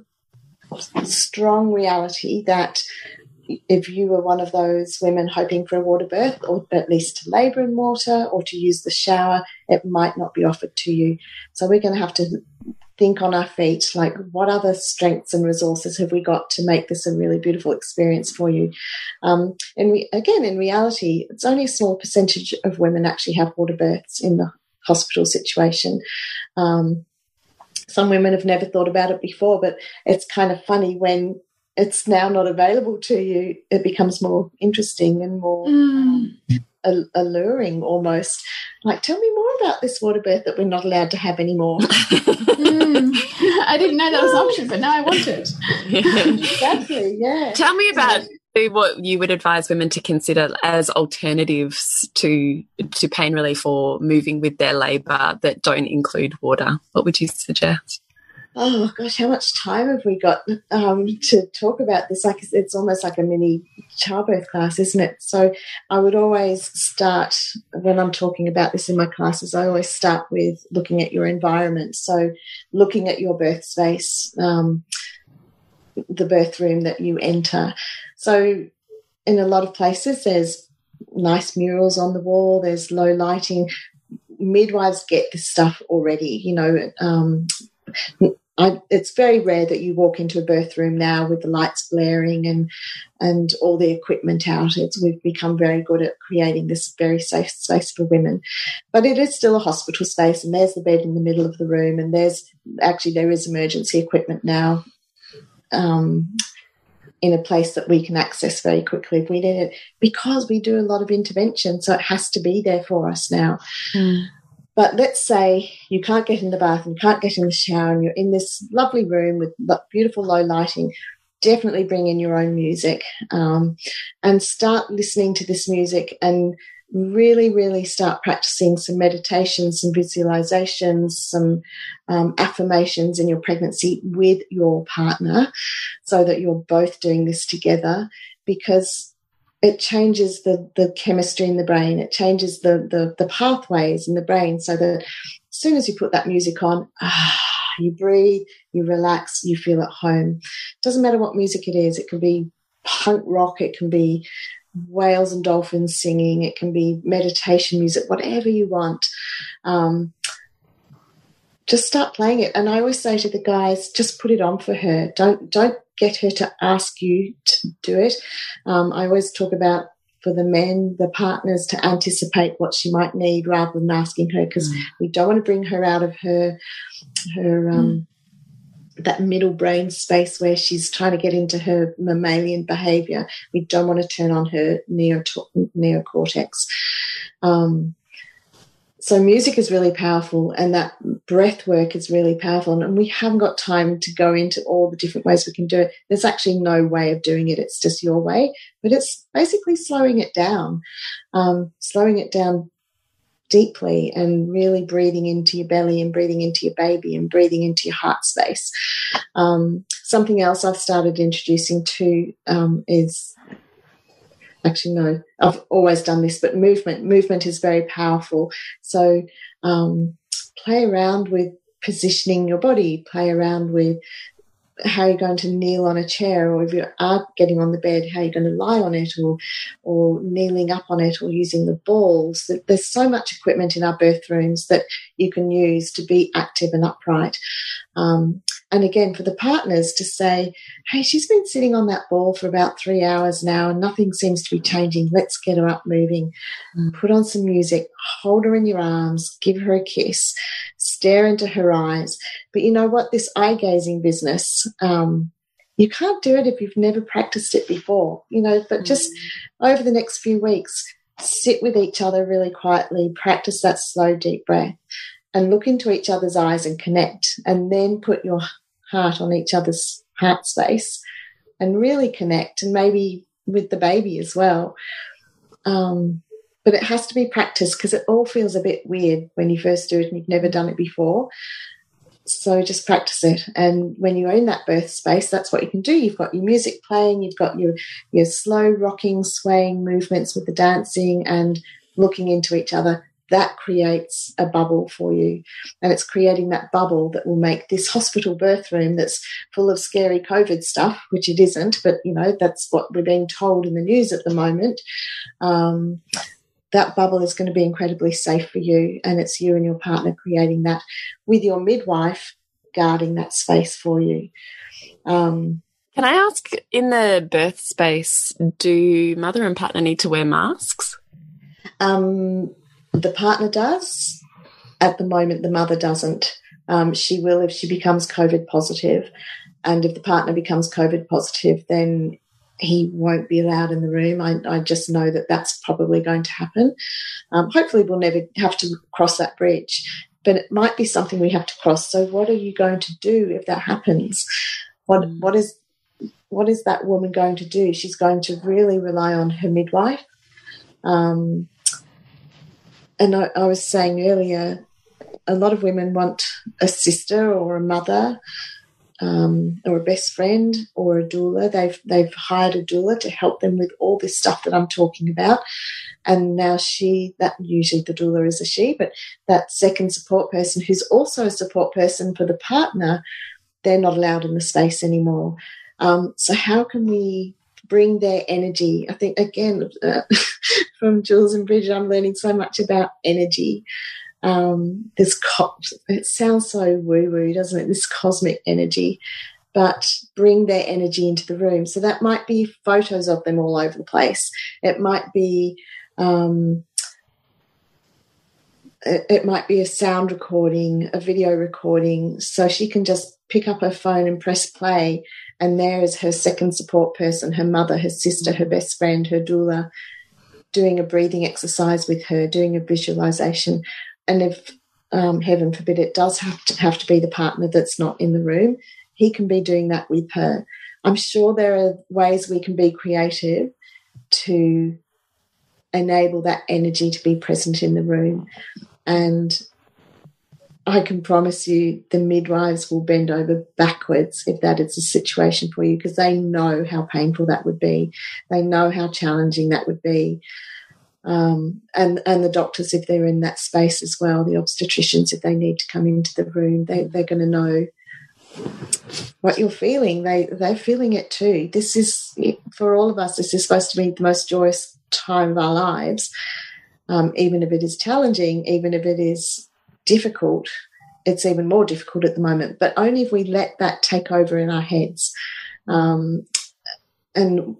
strong reality that if you were one of those women hoping for a water birth, or at least to labour in water or to use the shower, it might not be offered to you. So we're going to have to think on our feet like, what other strengths and resources have we got to make this a really beautiful experience for you? Um, and we, again, in reality, it's only a small percentage of women actually have water births in the hospital situation. Um, some women have never thought about it before, but it's kind of funny when it's now not available to you, it becomes more interesting and more mm. alluring almost. Like, tell me more about this water birth that we're not allowed to have anymore. mm, I didn't know that was an option, but now I want it. exactly, yeah. Tell me about what you would advise women to consider as alternatives to to pain relief or moving with their labour that don't include water. What would you suggest? oh gosh, how much time have we got um, to talk about this? Like it's almost like a mini childbirth class, isn't it? So I would always start when I'm talking about this in my classes. I always start with looking at your environment. So looking at your birth space, um, the birth room that you enter. So in a lot of places, there's nice murals on the wall. There's low lighting midwives get this stuff already. You know, um, I, it's very rare that you walk into a birth room now with the lights blaring and and all the equipment out. It's, we've become very good at creating this very safe space for women, but it is still a hospital space. And there's the bed in the middle of the room, and there's actually there is emergency equipment now. Um, in a place that we can access very quickly if we need it because we do a lot of intervention so it has to be there for us now mm. But let's say you can't get in the bath and you can't get in the shower and you're in this lovely room with beautiful low lighting. Definitely bring in your own music um, and start listening to this music and really, really start practicing some meditations, some visualizations, some um, affirmations in your pregnancy with your partner so that you're both doing this together because it changes the, the chemistry in the brain. It changes the, the, the pathways in the brain so that as soon as you put that music on, ah, you breathe, you relax, you feel at home. Doesn't matter what music it is. It can be punk rock. It can be whales and dolphins singing. It can be meditation music, whatever you want. Um, just start playing it. And I always say to the guys, just put it on for her. Don't don't get her to ask you to do it. Um, I always talk about for the men, the partners to anticipate what she might need rather than asking her because mm. we don't want to bring her out of her her um, mm. That middle brain space where she's trying to get into her mammalian behavior. We don't want to turn on her neo neocortex. Um, so music is really powerful and that breath work is really powerful and we haven't got time to go into all the different ways we can do it there's actually no way of doing it it's just your way but it's basically slowing it down um, slowing it down deeply and really breathing into your belly and breathing into your baby and breathing into your heart space. Um, something else i've started introducing too um, is actually no i've always done this but movement movement is very powerful. So um, play around with positioning your body play around with how you're going to kneel on a chair, or if you are getting on the bed, how you're going to lie on it, or or kneeling up on it, or using the balls. There's so much equipment in our birth rooms that you can use to be active and upright. Um, and again, for the partners to say, "Hey, she's been sitting on that ball for about three hours now, and nothing seems to be changing. Let's get her up moving. Mm. Put on some music, hold her in your arms, give her a kiss." stare into her eyes. But you know what? This eye gazing business, um, you can't do it if you've never practiced it before, you know. But just mm. over the next few weeks, sit with each other really quietly, practice that slow, deep breath, and look into each other's eyes and connect. And then put your heart on each other's heart space and really connect, and maybe with the baby as well. Um, but it has to be practiced because it all feels a bit weird when you first do it and you've never done it before. So just practice it. And when you're in that birth space, that's what you can do. You've got your music playing, you've got your, your slow rocking, swaying movements with the dancing and looking into each other. That creates a bubble for you. And it's creating that bubble that will make this hospital birth room that's full of scary COVID stuff, which it isn't, but you know, that's what we're being told in the news at the moment. Um, that bubble is going to be incredibly safe for you. And it's you and your partner creating that with your midwife guarding that space for you. Um, Can I ask in the birth space, do mother and partner need to wear masks? Um, the partner does. At the moment, the mother doesn't. Um, she will if she becomes COVID positive. And if the partner becomes COVID positive, then he won't be allowed in the room. I, I just know that that's probably going to happen. Um, hopefully, we'll never have to cross that bridge, but it might be something we have to cross. So, what are you going to do if that happens? What mm. what is what is that woman going to do? She's going to really rely on her midwife. Um, and I, I was saying earlier, a lot of women want a sister or a mother um, or a best friend or a doula. They've they've hired a doula to help them with all this stuff that I'm talking about. And now she, that usually the doula is a she, but that second support person who's also a support person for the partner, they're not allowed in the space anymore. Um, so how can we bring their energy? I think again uh, from Jules and Bridget, I'm learning so much about energy um, this co- it sounds so woo woo, doesn't it? This cosmic energy, but bring their energy into the room. So that might be photos of them all over the place. It might be. Um, it, it might be a sound recording, a video recording, so she can just pick up her phone and press play, and there is her second support person, her mother, her sister, her best friend, her doula, doing a breathing exercise with her, doing a visualization and if um, heaven forbid it does have to have to be the partner that's not in the room, he can be doing that with her. I'm sure there are ways we can be creative to enable that energy to be present in the room. And I can promise you the midwives will bend over backwards if that is a situation for you because they know how painful that would be. They know how challenging that would be um, and and the doctors if they're in that space as well, the obstetricians if they need to come into the room, they they're going to know what you're feeling. They they're feeling it too. This is for all of us. This is supposed to be the most joyous time of our lives, um, even if it is challenging, even if it is difficult. It's even more difficult at the moment, but only if we let that take over in our heads. Um, and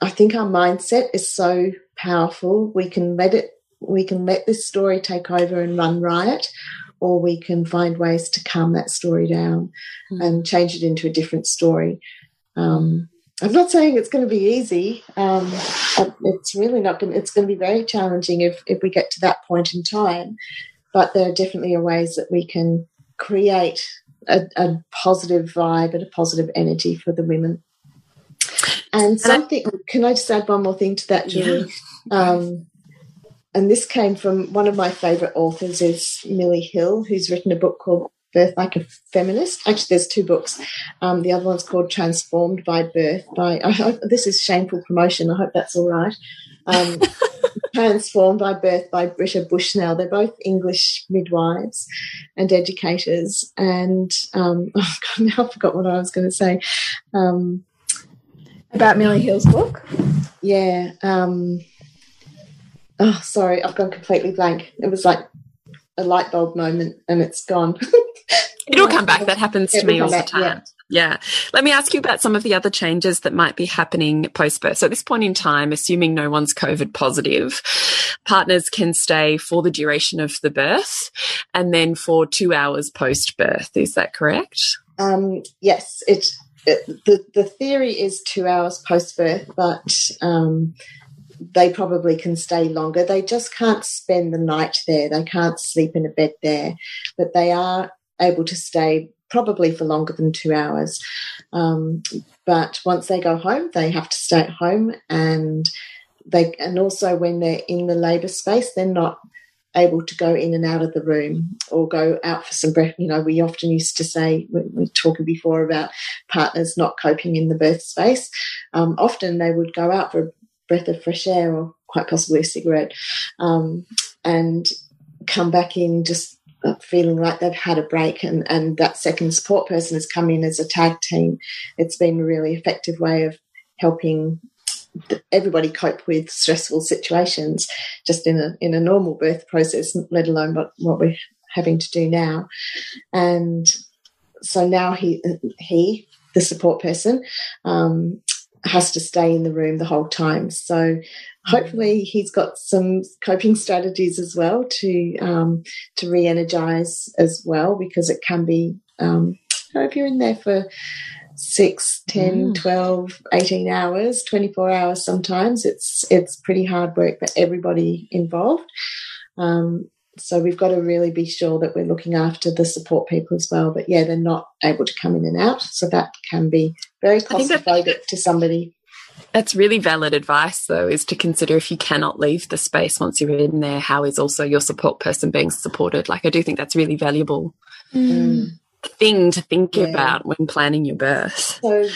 I think our mindset is so powerful. We can let it, we can let this story take over and run riot, or we can find ways to calm that story down mm. and change it into a different story. Um, I'm not saying it's going to be easy. Um, it's really not going. It's going to be very challenging if if we get to that point in time. But there are definitely ways that we can create a, a positive vibe and a positive energy for the women. And something, can I just add one more thing to that, Julie? Yeah. Um, and this came from one of my favourite authors is Milli Hill, who's written a book called Birth Like a Feminist. Actually, there's two books. Um, the other one's called Transformed by Birth. By I hope this is shameful promotion. I hope that's all right. Um, Transformed by Birth by Britta Bushnell. They're both English midwives and educators. And um, oh God, now I forgot what I was going to say. Um, about Milli Hill's book? Yeah. Um, oh, sorry, I've gone completely blank. It was like a light bulb moment and it's gone. It'll come back. That happens to me all back, the time. Yeah. Yeah. Let me ask you about some of the other changes that might be happening post birth. So at this point in time, assuming no one's COVID positive, partners can stay for the duration of the birth and then for two hours post birth. Is that correct? Um, yes, the the theory is two hours post birth, but um, they probably can stay longer. They just can't spend the night there. They can't sleep in a bed there, but they are able to stay probably for longer than two hours. Um, but once they go home, they have to stay at home, and they and also when they're in the labour space, they're not able to go in and out of the room or go out for some breath. You know, we often used to say, we were talking before about partners not coping in the birth space. Um, often they would go out for a breath of fresh air or quite possibly a cigarette um, and come back in just feeling like they've had a break and, and that second support person has come in as a tag team. It's been a really effective way of helping everybody cope with stressful situations just in a in a normal birth process, let alone what, what we're having to do now. And so now he he the support person um, has to stay in the room the whole time. So hopefully he's got some coping strategies as well to um, to re-energize as well because it can be um, if you're in there for 6 10 mm. 12 18 hours 24 hours sometimes. It's it's pretty hard work for everybody involved. Um, so we've got to really be sure that we're looking after the support people as well. But yeah they're not able to come in and out. So that can be very claustrophobic to somebody. That's really valid advice, though, is to consider if you cannot leave the space once you're in there, how is also your support person being supported? Like, I do think that's really valuable. Mm thing to think yeah. about when planning your birth. So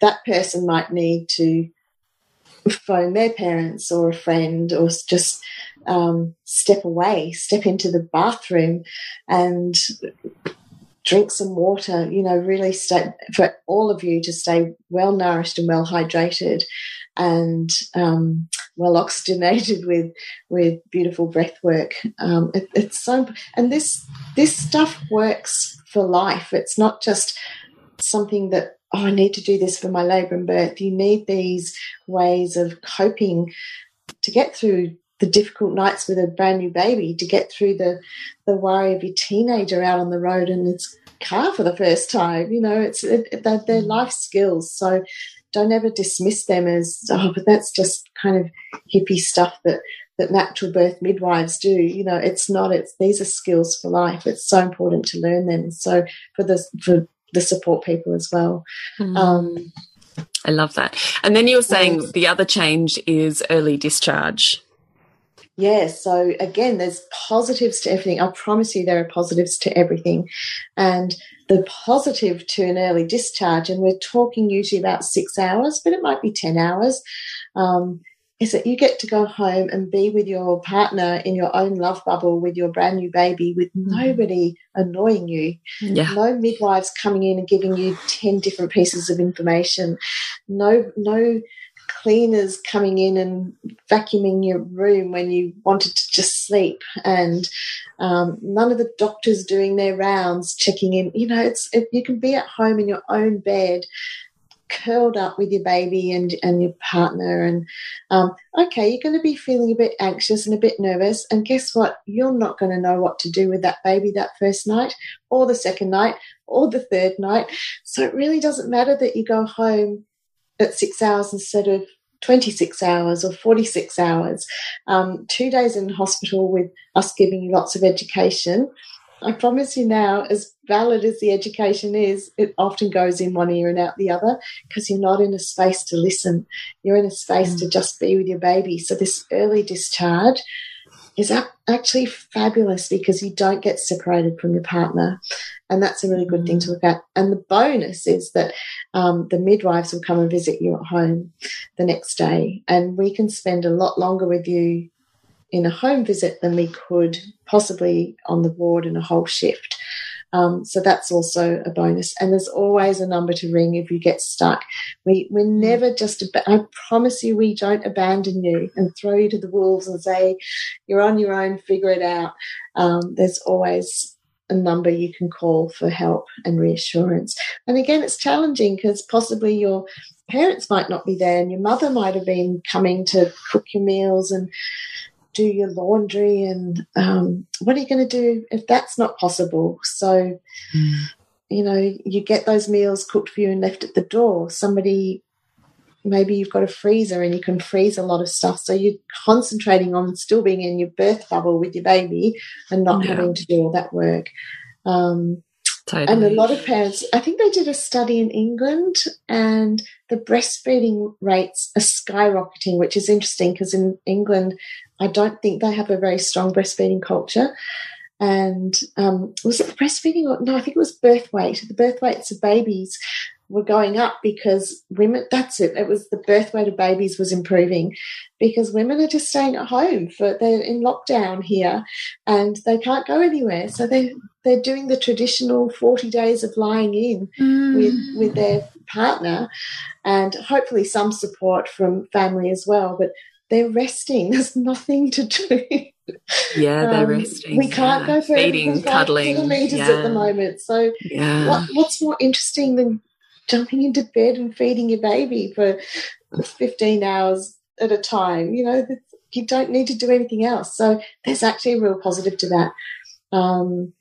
that person might need to phone their parents or a friend or just um, step away, step into the bathroom and drink some water, you know, really stay for all of you to stay well nourished and well hydrated and um, well oxygenated with with beautiful breath work. Um, it, it's so and this this stuff works for life. It's not just something that oh I need to do this for my labour and birth. You need these ways of coping to get through the difficult nights with a brand new baby, to get through the the worry of your teenager out on the road in its car for the first time. You know, it's it, they're, they're life skills. So don't ever dismiss them as oh, but that's just kind of hippie stuff that that natural birth midwives do. You know, it's not. It's these are skills for life. It's so important to learn them. So for the for the support people as well. Mm. Um, I love that. And then you were saying the other change is early discharge. Yeah, so again, there's positives to everything. I promise you, there are positives to everything. And the positive to an early discharge, and we're talking usually about six hours, but it might be 10 hours, um, is that you get to go home and be with your partner in your own love bubble with your brand new baby with mm. nobody annoying you. Yeah. No midwives coming in and giving you 10 different pieces of information. No, no cleaners coming in and vacuuming your room when you wanted to just sleep. And um, none of the doctors doing their rounds checking in. You know it's it, you can be at home in your own bed curled up with your baby and, and your partner. And um, okay you're going to be feeling a bit anxious and a bit nervous. And guess what? You're not going to know what to do with that baby that first night or the second night or the third night. So it really doesn't matter that you go home at six hours instead of 26 hours or 46 hours um, two days in hospital with us giving you lots of education I promise you now, as valid as the education is, it often goes in one ear and out the other because you're not in a space to listen. You're in a space mm. to just be with your baby. So, this early discharge is actually fabulous because you don't get separated from your partner. And that's a really good thing to mm. look at. And the bonus is that um, the midwives will come and visit you at home the next day, and we can spend a lot longer with you in a home visit than we could possibly on the ward in a whole shift. Um, so that's also a bonus. And there's always a number to ring if you get stuck. We, we're mm. never just, I promise you, we don't abandon you and throw you to the wolves and say, you're on your own, figure it out. Um, there's always a number you can call for help and reassurance. And again, it's challenging because possibly your parents might not be there and your mother might have been coming to cook your meals and do your laundry and um, what are you going to do if that's not possible so mm. you know you get those meals cooked for you and left at the door somebody maybe you've got a freezer and you can freeze a lot of stuff so you're concentrating on still being in your birth bubble with your baby and not yeah. having to do all that work um, Totally. And a lot of parents, I think they did a study in England and the breastfeeding rates are skyrocketing, which is interesting because in England, I don't think they have a very strong breastfeeding culture. And um, was it breastfeeding? Or, no, I think it was birth weight. The birth weights of babies were going up because women, that's it, it was the birth weight of babies was improving because women are just staying at home for, they're in lockdown here and they can't go anywhere. So they they're doing the traditional 40 days of lying in mm. with, with their partner and hopefully some support from family as well. But they're resting. There's nothing to do. Yeah, they're um, resting. We can't yeah. go for feeding, cuddling kilometers yeah. at the moment. So, yeah. what, what's more interesting than jumping into bed and feeding your baby for 15 hours at a time? You know, you don't need to do anything else. So, there's actually a real positive to that. Um,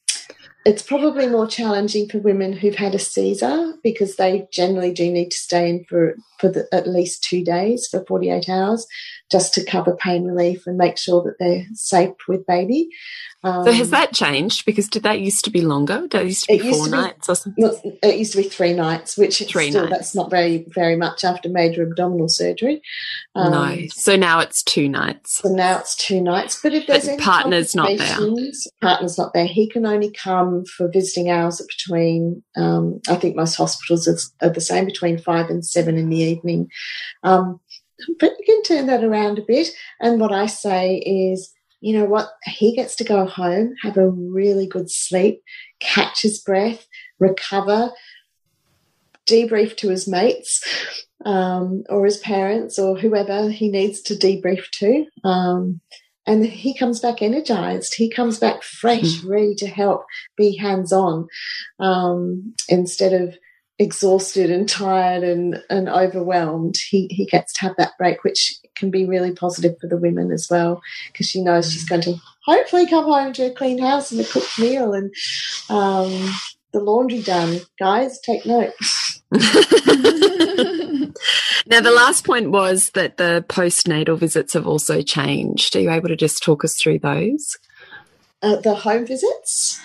it's probably more challenging for women who've had a Caesar because they generally do need to stay in for, for the, at least two days for 48 hours just to cover pain relief and make sure that they're safe with baby. Um, so has that changed? Because did that used to be longer? That used to be four to nights be, or something? It used to be three nights, which three still, nights. that's not very very much after major abdominal surgery. Um, no, so now it's two nights. So now it's two nights. But if there's but any partner's not there, partner's not there. He can only come for visiting hours between. Um, I think most hospitals are, are, the same between five and seven in the evening. Um, but you can turn that around a bit. And what I say is you know what? He gets to go home, have a really good sleep, catch his breath, recover, debrief to his mates um, or his parents or whoever he needs to debrief to. Um, and he comes back energized. He comes back fresh, mm. ready to help, be hands on um, instead of exhausted and tired and, and overwhelmed, he, he gets to have that break, which can be really positive for the women as well, because she knows she's going to hopefully come home to a clean house and a cooked meal and um, the laundry done. Guys, take note. now, the last point was that the postnatal visits have also changed. Are you able to just talk us through those? Uh, the home visits?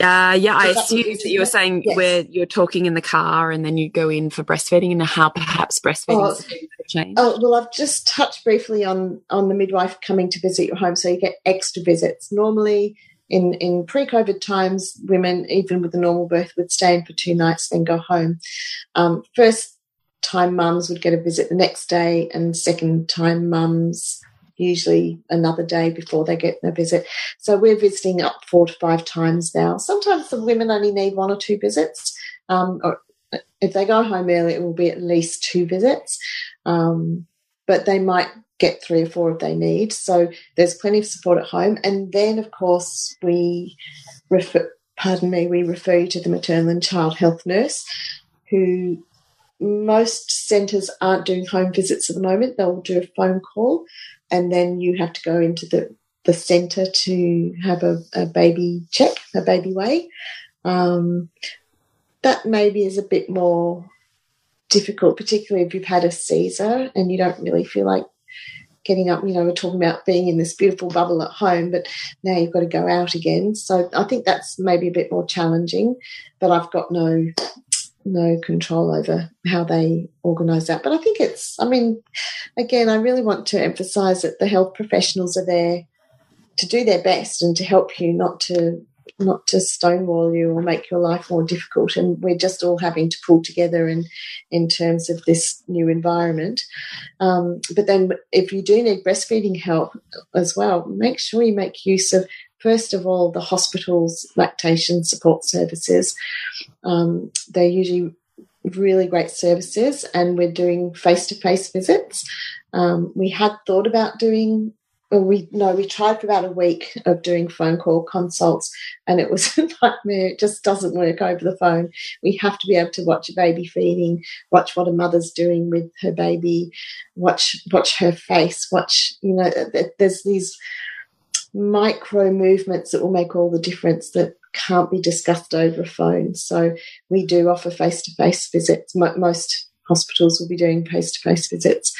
Uh, yeah, I assume that you were saying yes. where you're talking in the car and then you go in for breastfeeding and how perhaps breastfeeding oh, change. Oh, well, I've just touched briefly on, on the midwife coming to visit your home. So you get extra visits. Normally, in, in pre COVID times, women, even with a normal birth, would stay in for two nights, then go home. Um, first time mums would get a visit the next day, and second time mums usually another day before they get their visit. So we're visiting up four to five times now. Sometimes the women only need one or two visits. Um, or if they go home early, it will be at least two visits. Um, but they might get three or four if they need. So there's plenty of support at home. And then, of course, we refer, pardon me, we refer you to the maternal and child health nurse who most centres aren't doing home visits at the moment. They'll do a phone call and then you have to go into the, the centre to have a, a baby check, a baby weigh. Um, that maybe is a bit more difficult, particularly if you've had a Caesar and you don't really feel like getting up. You know, we're talking about being in this beautiful bubble at home, but now you've got to go out again. So I think that's maybe a bit more challenging, but I've got no no control over how they organise that. But I think it's, I mean, again, I really want to emphasise that the health professionals are there to do their best and to help you, not to not to stonewall you or make your life more difficult. And we're just all having to pull together in in terms of this new environment. Um, but then, if you do need breastfeeding help as well, make sure you make use of first of all, the hospital's lactation support services. Um, they're usually really great services, and we're doing face to face visits. Um, we had thought about doing well, we no, we tried for about a week of doing phone call consults, and it was a nightmare. It just doesn't work over the phone. We have to be able to watch a baby feeding, watch what a mother's doing with her baby, watch watch her face, watch you know. There's these micro movements that will make all the difference that can't be discussed over a phone. So we do offer face to face visits. Most hospitals will be doing face to face visits.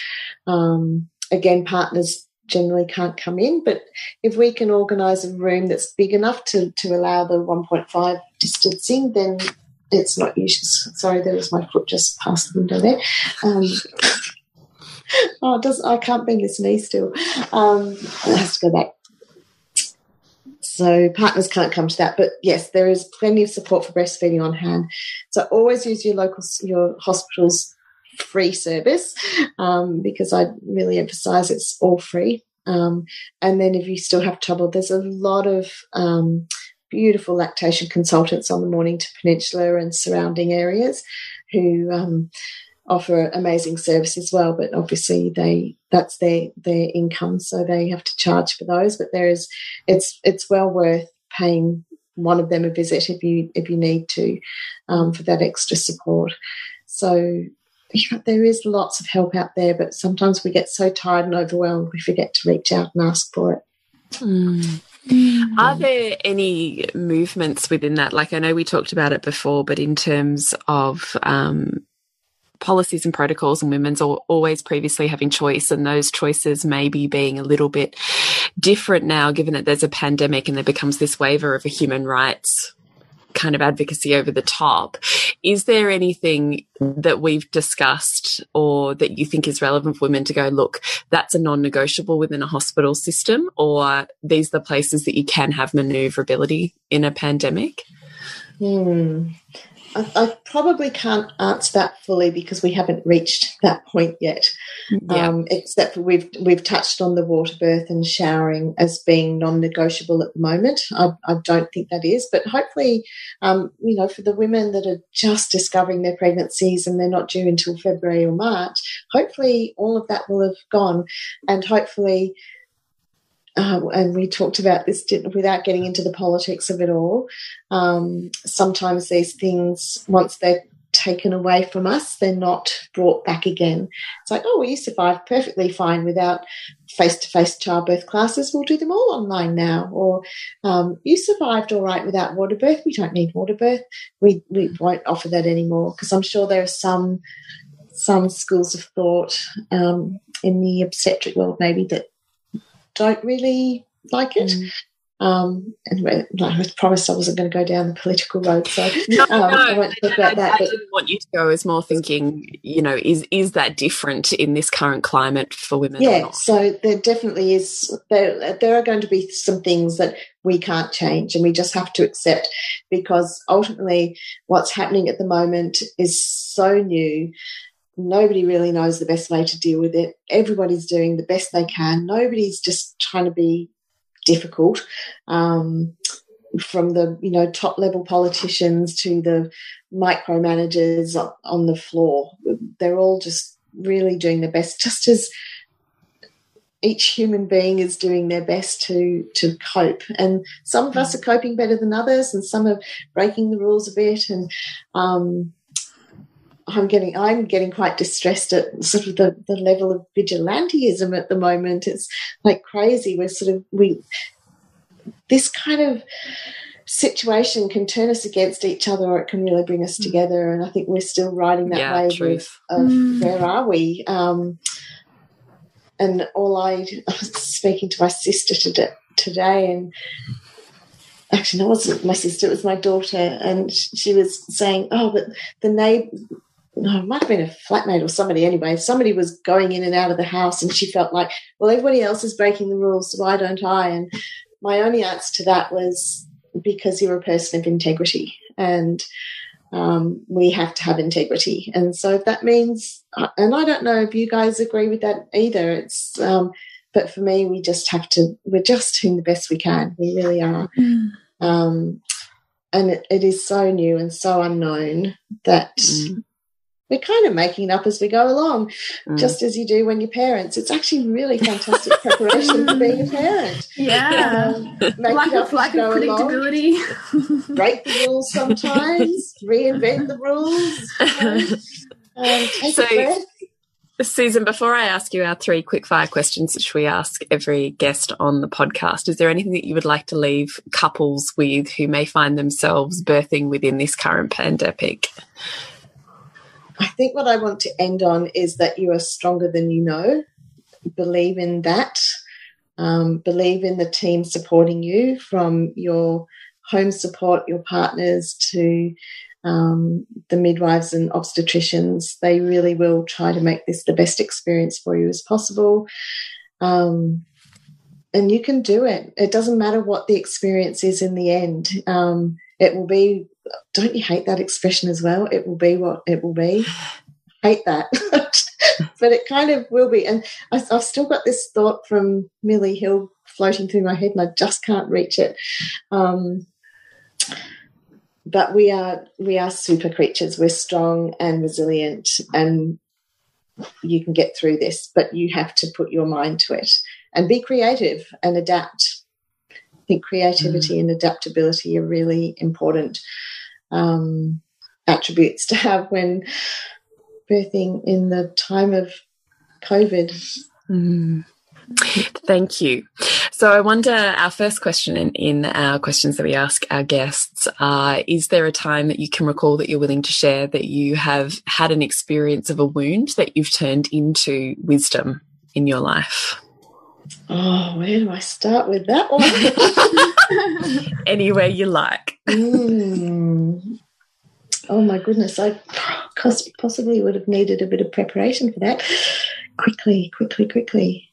Um, again, partners generally can't come in, but if we can organise a room that's big enough to, to allow the 1.5 distancing, then it's not usually. Sorry, there was my foot just past the window there. Um, oh, does, I can't bend this knee still. Um, it has to go back. So partners can't come to that, but yes, there is plenty of support for breastfeeding on hand. So always use your local your hospital's free service um, because I really emphasise it's all free. Um, and then if you still have trouble, there's a lot of um, beautiful lactation consultants on the Mornington Peninsula and surrounding areas who um, offer amazing service as well, but obviously they that's their their income, so they have to charge for those. But there is it's it's well worth paying one of them a visit if you if you need to um, for that extra support. So there is lots of help out there, but sometimes we get so tired and overwhelmed we forget to reach out and ask for it. Mm. Are there any movements within that? Like I know we talked about it before, but in terms of um, policies and protocols and women's are always previously having choice and those choices maybe being a little bit different now given that there's a pandemic and there becomes this waiver of a human rights kind of advocacy over the top. Is there anything that we've discussed or that you think is relevant for women to go, look, that's a non negotiable within a hospital system, or these are the places that you can have maneuverability in a pandemic? Hmm. I, I, probably can't answer that fully because we haven't reached that point yet. Yeah. Um, except for we've we've touched on the water birth and showering as being non-negotiable at the moment. I, I don't think that is, but hopefully, um, you know, for the women that are just discovering their pregnancies and they're not due until February or March, hopefully all of that will have gone, and hopefully uh, and we talked about this without getting into the politics of it all. Um, sometimes these things, once they're taken away from us, they're not brought back again. It's like, oh, you survived perfectly fine without face to face childbirth classes. We'll do them all online now. Or um, you survived all right without water birth. We don't need water birth. We, we won't offer that anymore because I'm sure there are some some schools of thought um, in the obstetric world maybe that don't really like it. Mm. Um, anyway, I promised I wasn't going to go down the political road, so no, um, no, I won't talk about that. I, but, didn't want you to go Is more thinking, you know, is is that different in this current climate for women? Yeah, so there definitely is. There, there are going to be some things that we can't change, and we just have to accept because ultimately, what's happening at the moment is so new Nobody really knows the best way to deal with it. Everybody's doing the best they can. Nobody's just trying to be difficult. Um, from the you know top level politicians to the micromanagers on the floor, they're all just really doing their best, just as each human being is doing their best to to cope and some of us are coping better than others and some are breaking the rules a bit and um, I'm getting I'm getting quite distressed at sort of the, the level of vigilanteism at the moment. It's like crazy. We're sort of we this kind of situation can turn us against each other or it can really bring us mm. together. And I think we're still riding that yeah, wave of, of mm. where are we? Um, and all I, I was speaking to my sister today, today and actually no, it wasn't my sister, it was my daughter, and she was saying, "Oh, but the neighbor, no, it might have been a flatmate or somebody anyway. Somebody was going in and out of the house, and she felt like, well, everybody else is breaking the rules, so why don't I? And my only answer to that was because you're a person of integrity, and um, we have to have integrity. And so if that means, and I don't know if you guys agree with that either. It's, um, but for me, we just have to. We're just doing the best we can. We really are. Mm. Um, and it, it is so new and so unknown that mm we're kind of making it up as we go along, mm. just as you do when you're parents. It's actually really fantastic preparation for being a parent. Yeah, um, lack of lack of predictability. Along, break the rules sometimes, reinvent the rules. Um, so, Susan, before I ask you our three quickfire questions, which we ask every guest on the podcast, is there anything that you would like to leave couples with who may find themselves birthing within this current pandemic? I think what I want to end on is that you are stronger than you know. Believe in that. Um, believe in the team supporting you from your home support, your partners to um, the midwives and obstetricians. They really will try to make this the best experience for you as possible. Um, and you can do it. It doesn't matter what the experience is in the end. Um, it will be don't you hate that expression as well? It will be what it will be. hate that. but it kind of will be. And I, have still got this thought from Milli Hill floating through my head and I just can't reach it. Um, but we are we are super creatures. We're strong and resilient and you can get through this, but you have to put your mind to it and be creative and adapt. I think creativity mm. and adaptability are really important um, attributes to have when birthing in the time of COVID. Mm. Thank you. So I wonder our first question in, in, our questions that we ask our guests are, is there a time that you can recall that you're willing to share that you have had an experience of a wound that you've turned into wisdom in your life? Oh, where do I start with that one? Anywhere you like. Mm. Oh my goodness, I possibly would have needed a bit of preparation for that. Quickly, quickly, quickly.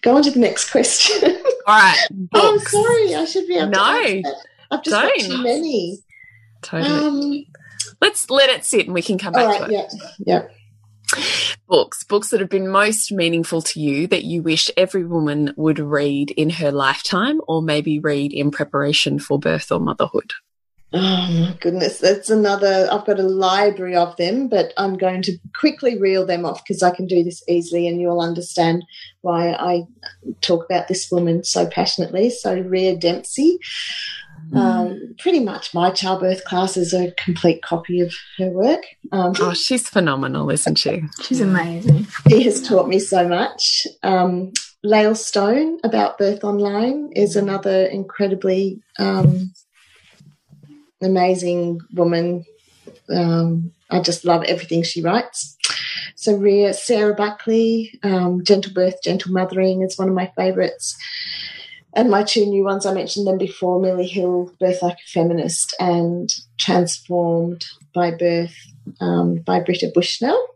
Go on to the next question. All right. oh, I'm sorry. I should be able no, to. No, I've just got too many. Totally. Um, Let's let it sit and we can come back right, to it. Yeah. Yeah. Books, books that have been most meaningful to you that you wish every woman would read in her lifetime or maybe read in preparation for birth or motherhood. Oh my goodness, that's another. I've got a library of them, but I'm going to quickly reel them off because I can do this easily and you'll understand why I talk about this woman so passionately. So, Rhea Dempsey, mm. um, pretty much my childbirth class is a complete copy of her work. Um, oh, she's phenomenal, isn't she? She's amazing. She has taught me so much. Um, Lael Stone about Birth Online is another incredibly um, amazing woman. Um, I just love everything she writes. So, Rhea, Sarah Buckley, um, Gentle Birth, Gentle Mothering is one of my favourites. And my two new ones, I mentioned them before Milli Hill, Birth Like a Feminist, and Transformed by Birth um, by Britta Bushnell.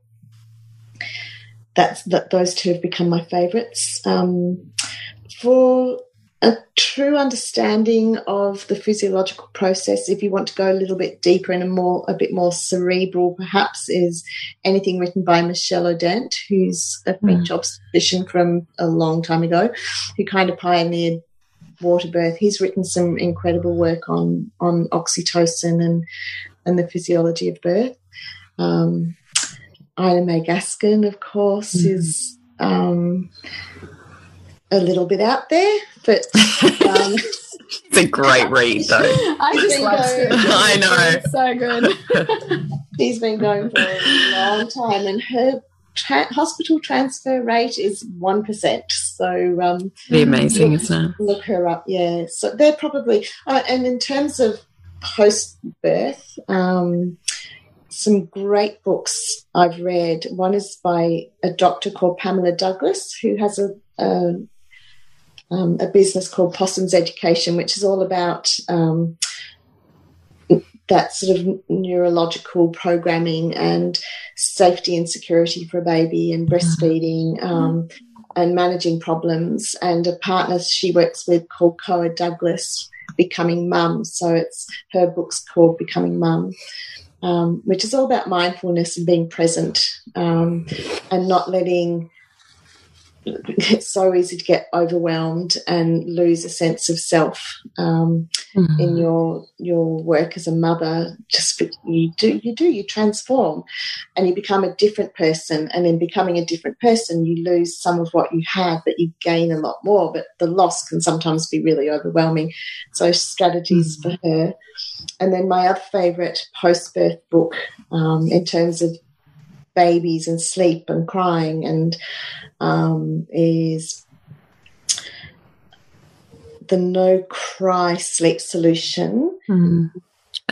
That's that. Those two have become my favourites. Um, for a true understanding of the physiological process if you want to go a little bit deeper and a more a bit more cerebral perhaps is anything written by Michel Odent who's a French mm. obstetrician from a long time ago who kind of pioneered water birth he's written some incredible work on on oxytocin and and the physiology of birth um, Ina May Gaskin of course mm. is um, a little bit out there, but um, it's a great read, though. I just love it. I know, so good. She's been going for a long time, and her tra hospital transfer rate is one percent. So, um, the amazing, look, isn't it? Look her up, yeah. So they're probably, uh, and in terms of post birth. Um, some great books I've read. One is by a doctor called Pamela Douglas, who has a, a um, a business called Possum's Education, which is all about um, that sort of neurological programming and safety and security for a baby and breastfeeding um, and managing problems. And a partner she works with called Koa Douglas, Becoming Mum. So it's her book's called Becoming Mum. Um, which is all about mindfulness and being present um, and not letting it's so easy to get overwhelmed and lose a sense of self um, mm-hmm. in your your work as a mother. Just you do you do you transform, and you become a different person. And in becoming a different person, you lose some of what you had, but you gain a lot more. But the loss can sometimes be really overwhelming. So strategies mm-hmm. for her. And then my other favourite post birth book um, in terms of babies and sleep and crying and um, is the no cry sleep solution. Mm.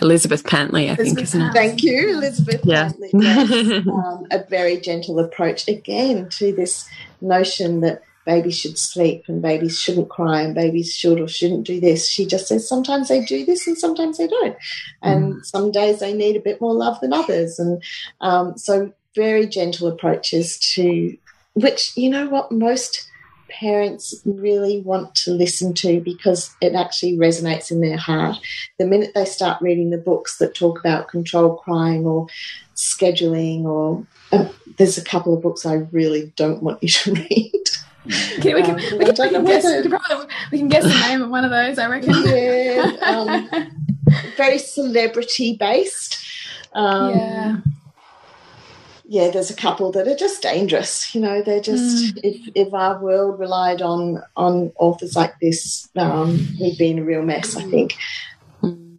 Elizabeth Pantley, I Elizabeth think, isn't it? Thank you, Elizabeth yeah. Pantley. um, a very gentle approach again to this notion that babies should sleep and babies shouldn't cry and babies should or shouldn't do this. She just says sometimes they do this and sometimes they don't. And mm. some days they need a bit more love than others. And um, so very gentle approaches to which you know what most parents really want to listen to because it actually resonates in their heart. The minute they start reading the books that talk about control crying or scheduling, or uh, there's a couple of books I really don't want you to read. Okay, we, can, um, we, can, we, can guess, we, can probably, we can guess the name of one of those, I reckon. Yeah, um, very celebrity based. Um, yeah yeah, there's a couple that are just dangerous. You know, they're just mm. if if our world relied on on authors like this, um, we'd be in a real mess. I think.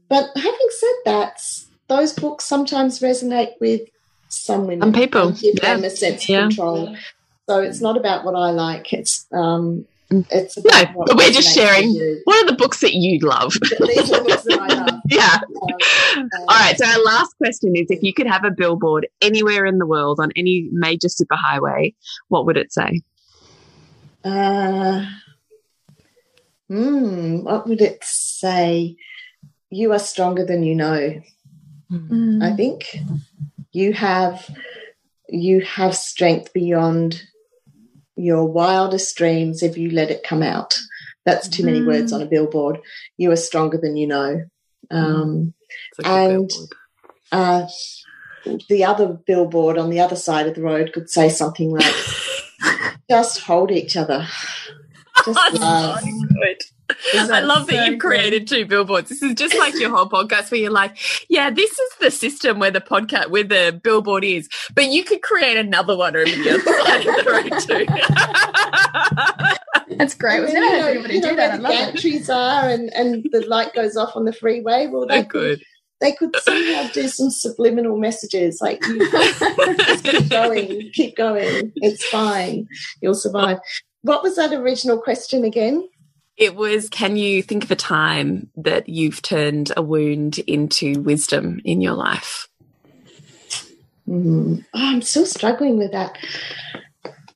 But having said that, those books sometimes resonate with some women Some people, give yeah. them a sense of Yeah. control. So it's not about what I like. It's um, it's No, but we're just sharing you. what are the books that you love. These are the books that I love. yeah. Um, All right. So our last question is: If you could have a billboard anywhere in the world on any major superhighway, what would it say? Uh, hmm, what would it say? You are stronger than you know. Mm. I think you have you have strength beyond your wildest dreams if you let it come out. That's too many Mm. words on a billboard. You are stronger than you know. Um, And- uh, the other billboard on the other side of the road could say something like, "Just hold each other." Just love. Good. I love that you've created two billboards. This is just like your whole podcast where you're like, yeah, this is the system where the podcast, where the billboard is, but you could create another one over the other side of the road too. That's great. We've And never you had know, anybody do that. I the love it. gantries are, and, and the light goes off on the freeway. Well, they so could, they could somehow do some subliminal messages like you just keep going, keep going. It's fine. You'll survive. What was that original question again? It was, can you think of a time that you've turned a wound into wisdom in your life? Mm, oh, I'm still struggling with that.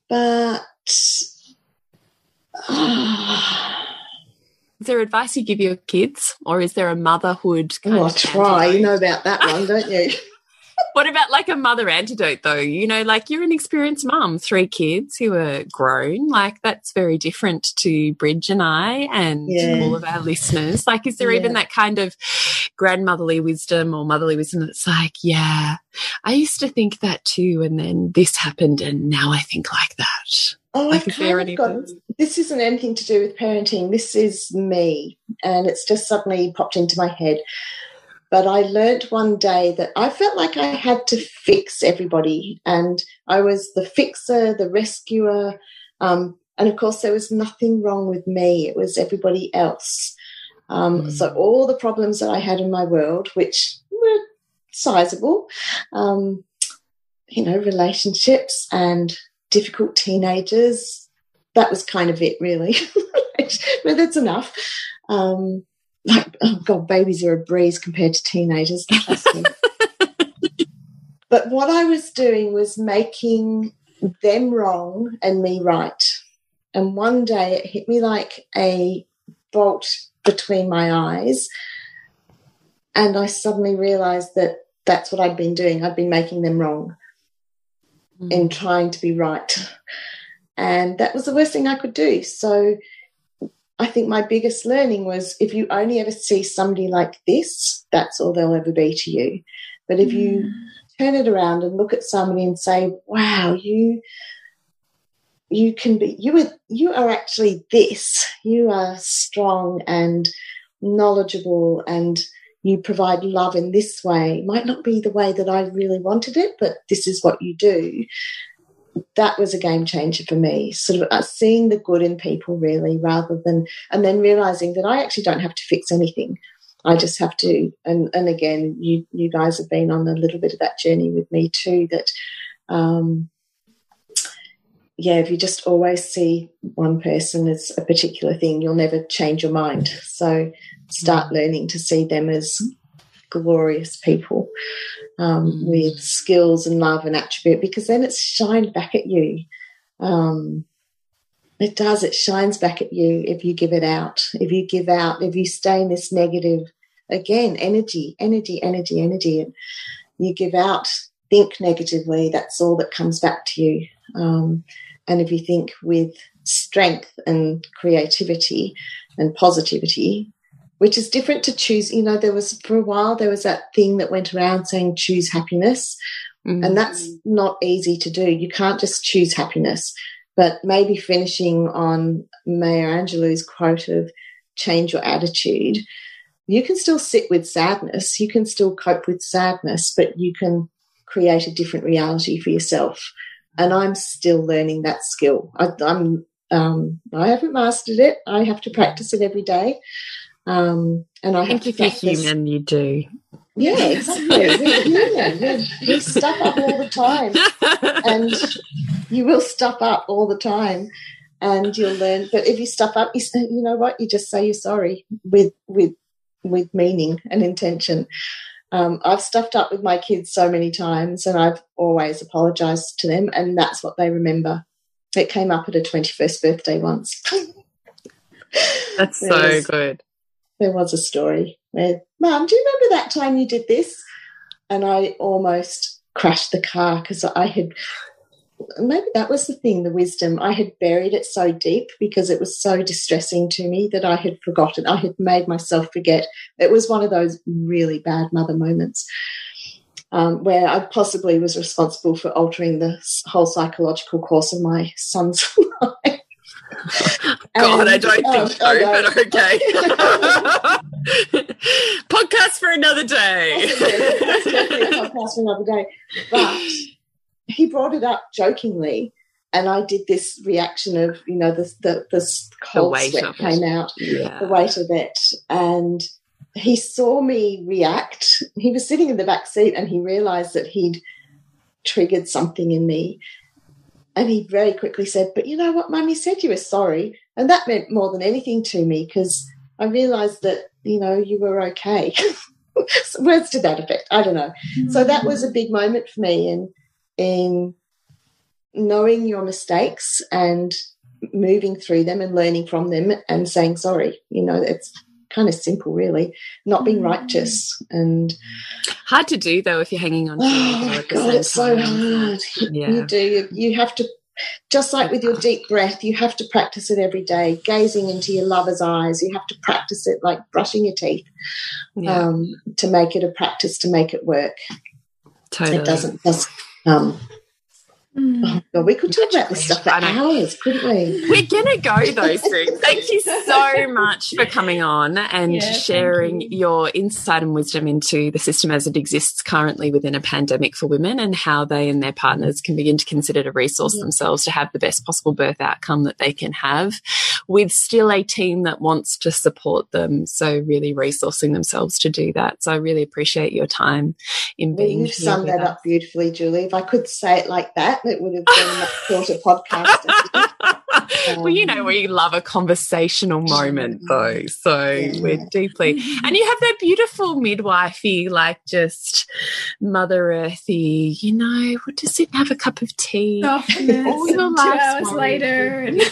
But ah, Is there advice you give your kids, or is there a motherhood kind oh, I try. You know about that one, don't you? What about like a mother antidote though? You know, like you're an experienced mum, three kids who are grown. Like that's very different to Bridge and I and Yeah. all of our listeners. Like, is there even that kind of grandmotherly wisdom or motherly wisdom that's like, yeah, I used to think that too, and then this happened, and now I think like that. Oh, Like, I've is there any of got, this isn't anything to do with parenting. This is me. And it's just suddenly popped into my head. But I learnt one day that I felt like I had to fix everybody. And I was the fixer, the rescuer. Um, and of course, there was nothing wrong with me, it was everybody else. Um, Mm. So all the problems that I had in my world, which were sizable, um, you know, relationships and difficult teenagers. That was kind of it, really. but that's enough. Um, like, oh God, babies are a breeze compared to teenagers. But what I was doing was making them wrong and me right. And one day it hit me like a bolt between my eyes. And I suddenly realized that that's what I'd been doing. I'd been making them wrong hmm. in trying to be right. And that was the worst thing I could do. So I think my biggest learning was if you only ever see somebody like this, that's all they'll ever be to you. But if you mm. turn it around and look at somebody and say, wow, you you can be you are you are actually this. You are strong and knowledgeable and you provide love in this way. It might not be the way that I really wanted it, but this is what you do. That was a game changer for me. Sort of uh, seeing the good in people, really, rather than, and then realizing that I actually don't have to fix anything. I just have to, and and again, you you guys have been on a little bit of that journey with me too. That, um, yeah, if you just always see one person as a particular thing, you'll never change your mind. So start learning to see them as glorious people um, Mm. with skills and love and attribute because then it's shined back at you. Um, it does, it shines back at you if you give it out. If you give out, if you stay in this negative, again, energy, energy, energy, energy, and you give out, think negatively, that's all that comes back to you. Um, and if you think with strength and creativity and positivity, which is different to choose. You know, there was for a while there was that thing that went around saying choose happiness, Mm. and that's not easy to do. You can't just choose happiness. But maybe finishing on Maya Angelou's quote of change your attitude, you can still sit with sadness, you can still cope with sadness, but you can create a different reality for yourself. And I'm still learning that skill. I, I'm um, I haven't mastered it. I have to practice it every day. Um, and I think if you're human, you do. Yeah, exactly. We're human. We, we stuff up all the time, and you will stuff up all the time, and you'll learn. But if you stuff up, you, you know what? You just say you're sorry with with with meaning and intention. Um, I've stuffed up with my kids so many times, and I've always apologised to them, and that's what they remember. It came up at a twenty-first birthday once. that's so good. There was a story where, Mum, do you remember that time you did this? And I almost crashed the car because I had maybe that was the thing, the wisdom. I had buried it so deep because it was so distressing to me that I had forgotten. I had made myself forget. It was one of those really bad mother moments um, where I possibly was responsible for altering the whole psychological course of my son's life. God, and, I um, don't think oh, so, but okay. podcast for another day. podcast for another day. But he brought it up jokingly, and I did this reaction of you know the the, the cold the sweat came out, yeah. the weight of it, and he saw me react. He was sitting in the back seat, and he realised that he'd triggered something in me. And he very quickly said, But you know what, Mum, you said you were sorry. And that meant more than anything to me because I realized that, you know, you were okay. Words to that effect. I don't know. Mm-hmm. So that was a big moment for me. in in knowing your mistakes and moving through them and learning from them and saying sorry. You know, it's kind of simple, really. Not being mm. righteous and hard to do though if you're hanging on. Oh my God, it's so hard. Yeah. You do. You have to. Just like with your deep breath, you have to practice it every day. Gazing into your lover's eyes, you have to practice it like brushing your teeth yeah. um, to make it a practice to make it work. Totally. It doesn't just um. Mm. Oh God, we could talk about this stuff for hours, couldn't we? We're gonna go though, Sue. Thank you so much for coming on and yeah, sharing you. your insight and wisdom into the system as it exists currently within a pandemic for women and how they and their partners can begin to consider to resource yeah. themselves to have the best possible birth outcome that they can have, with still a team that wants to support them. So really resourcing themselves to do that. So I really appreciate your time in being. Well, you've summed that us. up beautifully, Julie. If I could say it like that it would have been a shorter podcast. Um, well, you know, we love a conversational moment though. So yeah. we're deeply, and you have that beautiful midwifey, like just Mother Earthy, you know, what does it have a cup of tea? All your two hours later. And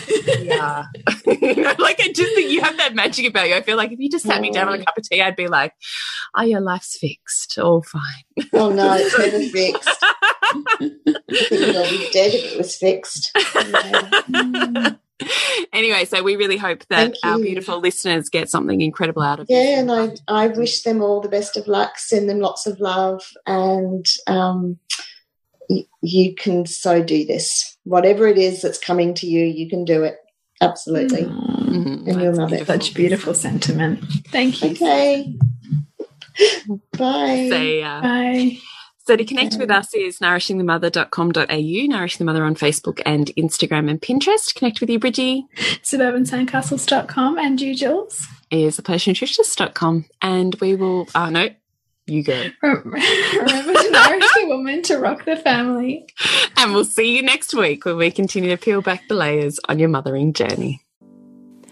yeah. like I just think you have that magic about you. I feel like if you just sat me down on a cup of tea, I'd be like, oh, your life's fixed. All fine. Oh no, it's never fixed. I think be dead if it was fixed. anyway, so we really hope that our beautiful listeners get something incredible out of it. Yeah, and I, I wish them all the best of luck, send them lots of love, and um, you can so do this. Whatever it is that's coming to you, you can do it. Absolutely. Mm -hmm. And you'll love it. Such beautiful sentiment. Thank you. Okay. Bye. See ya. Bye. So to connect with us is nourishingthemother.com.au, Nourishing the Mother on Facebook and Instagram and Pinterest. Connect with you, Bridgie. Suburbansandcastles.com and you, Jules. Is thepleasurenutritionist.com. And we will, oh no, you go. Remember to nourish the woman to rock the family. And we'll see you next week when we continue to peel back the layers on your mothering journey.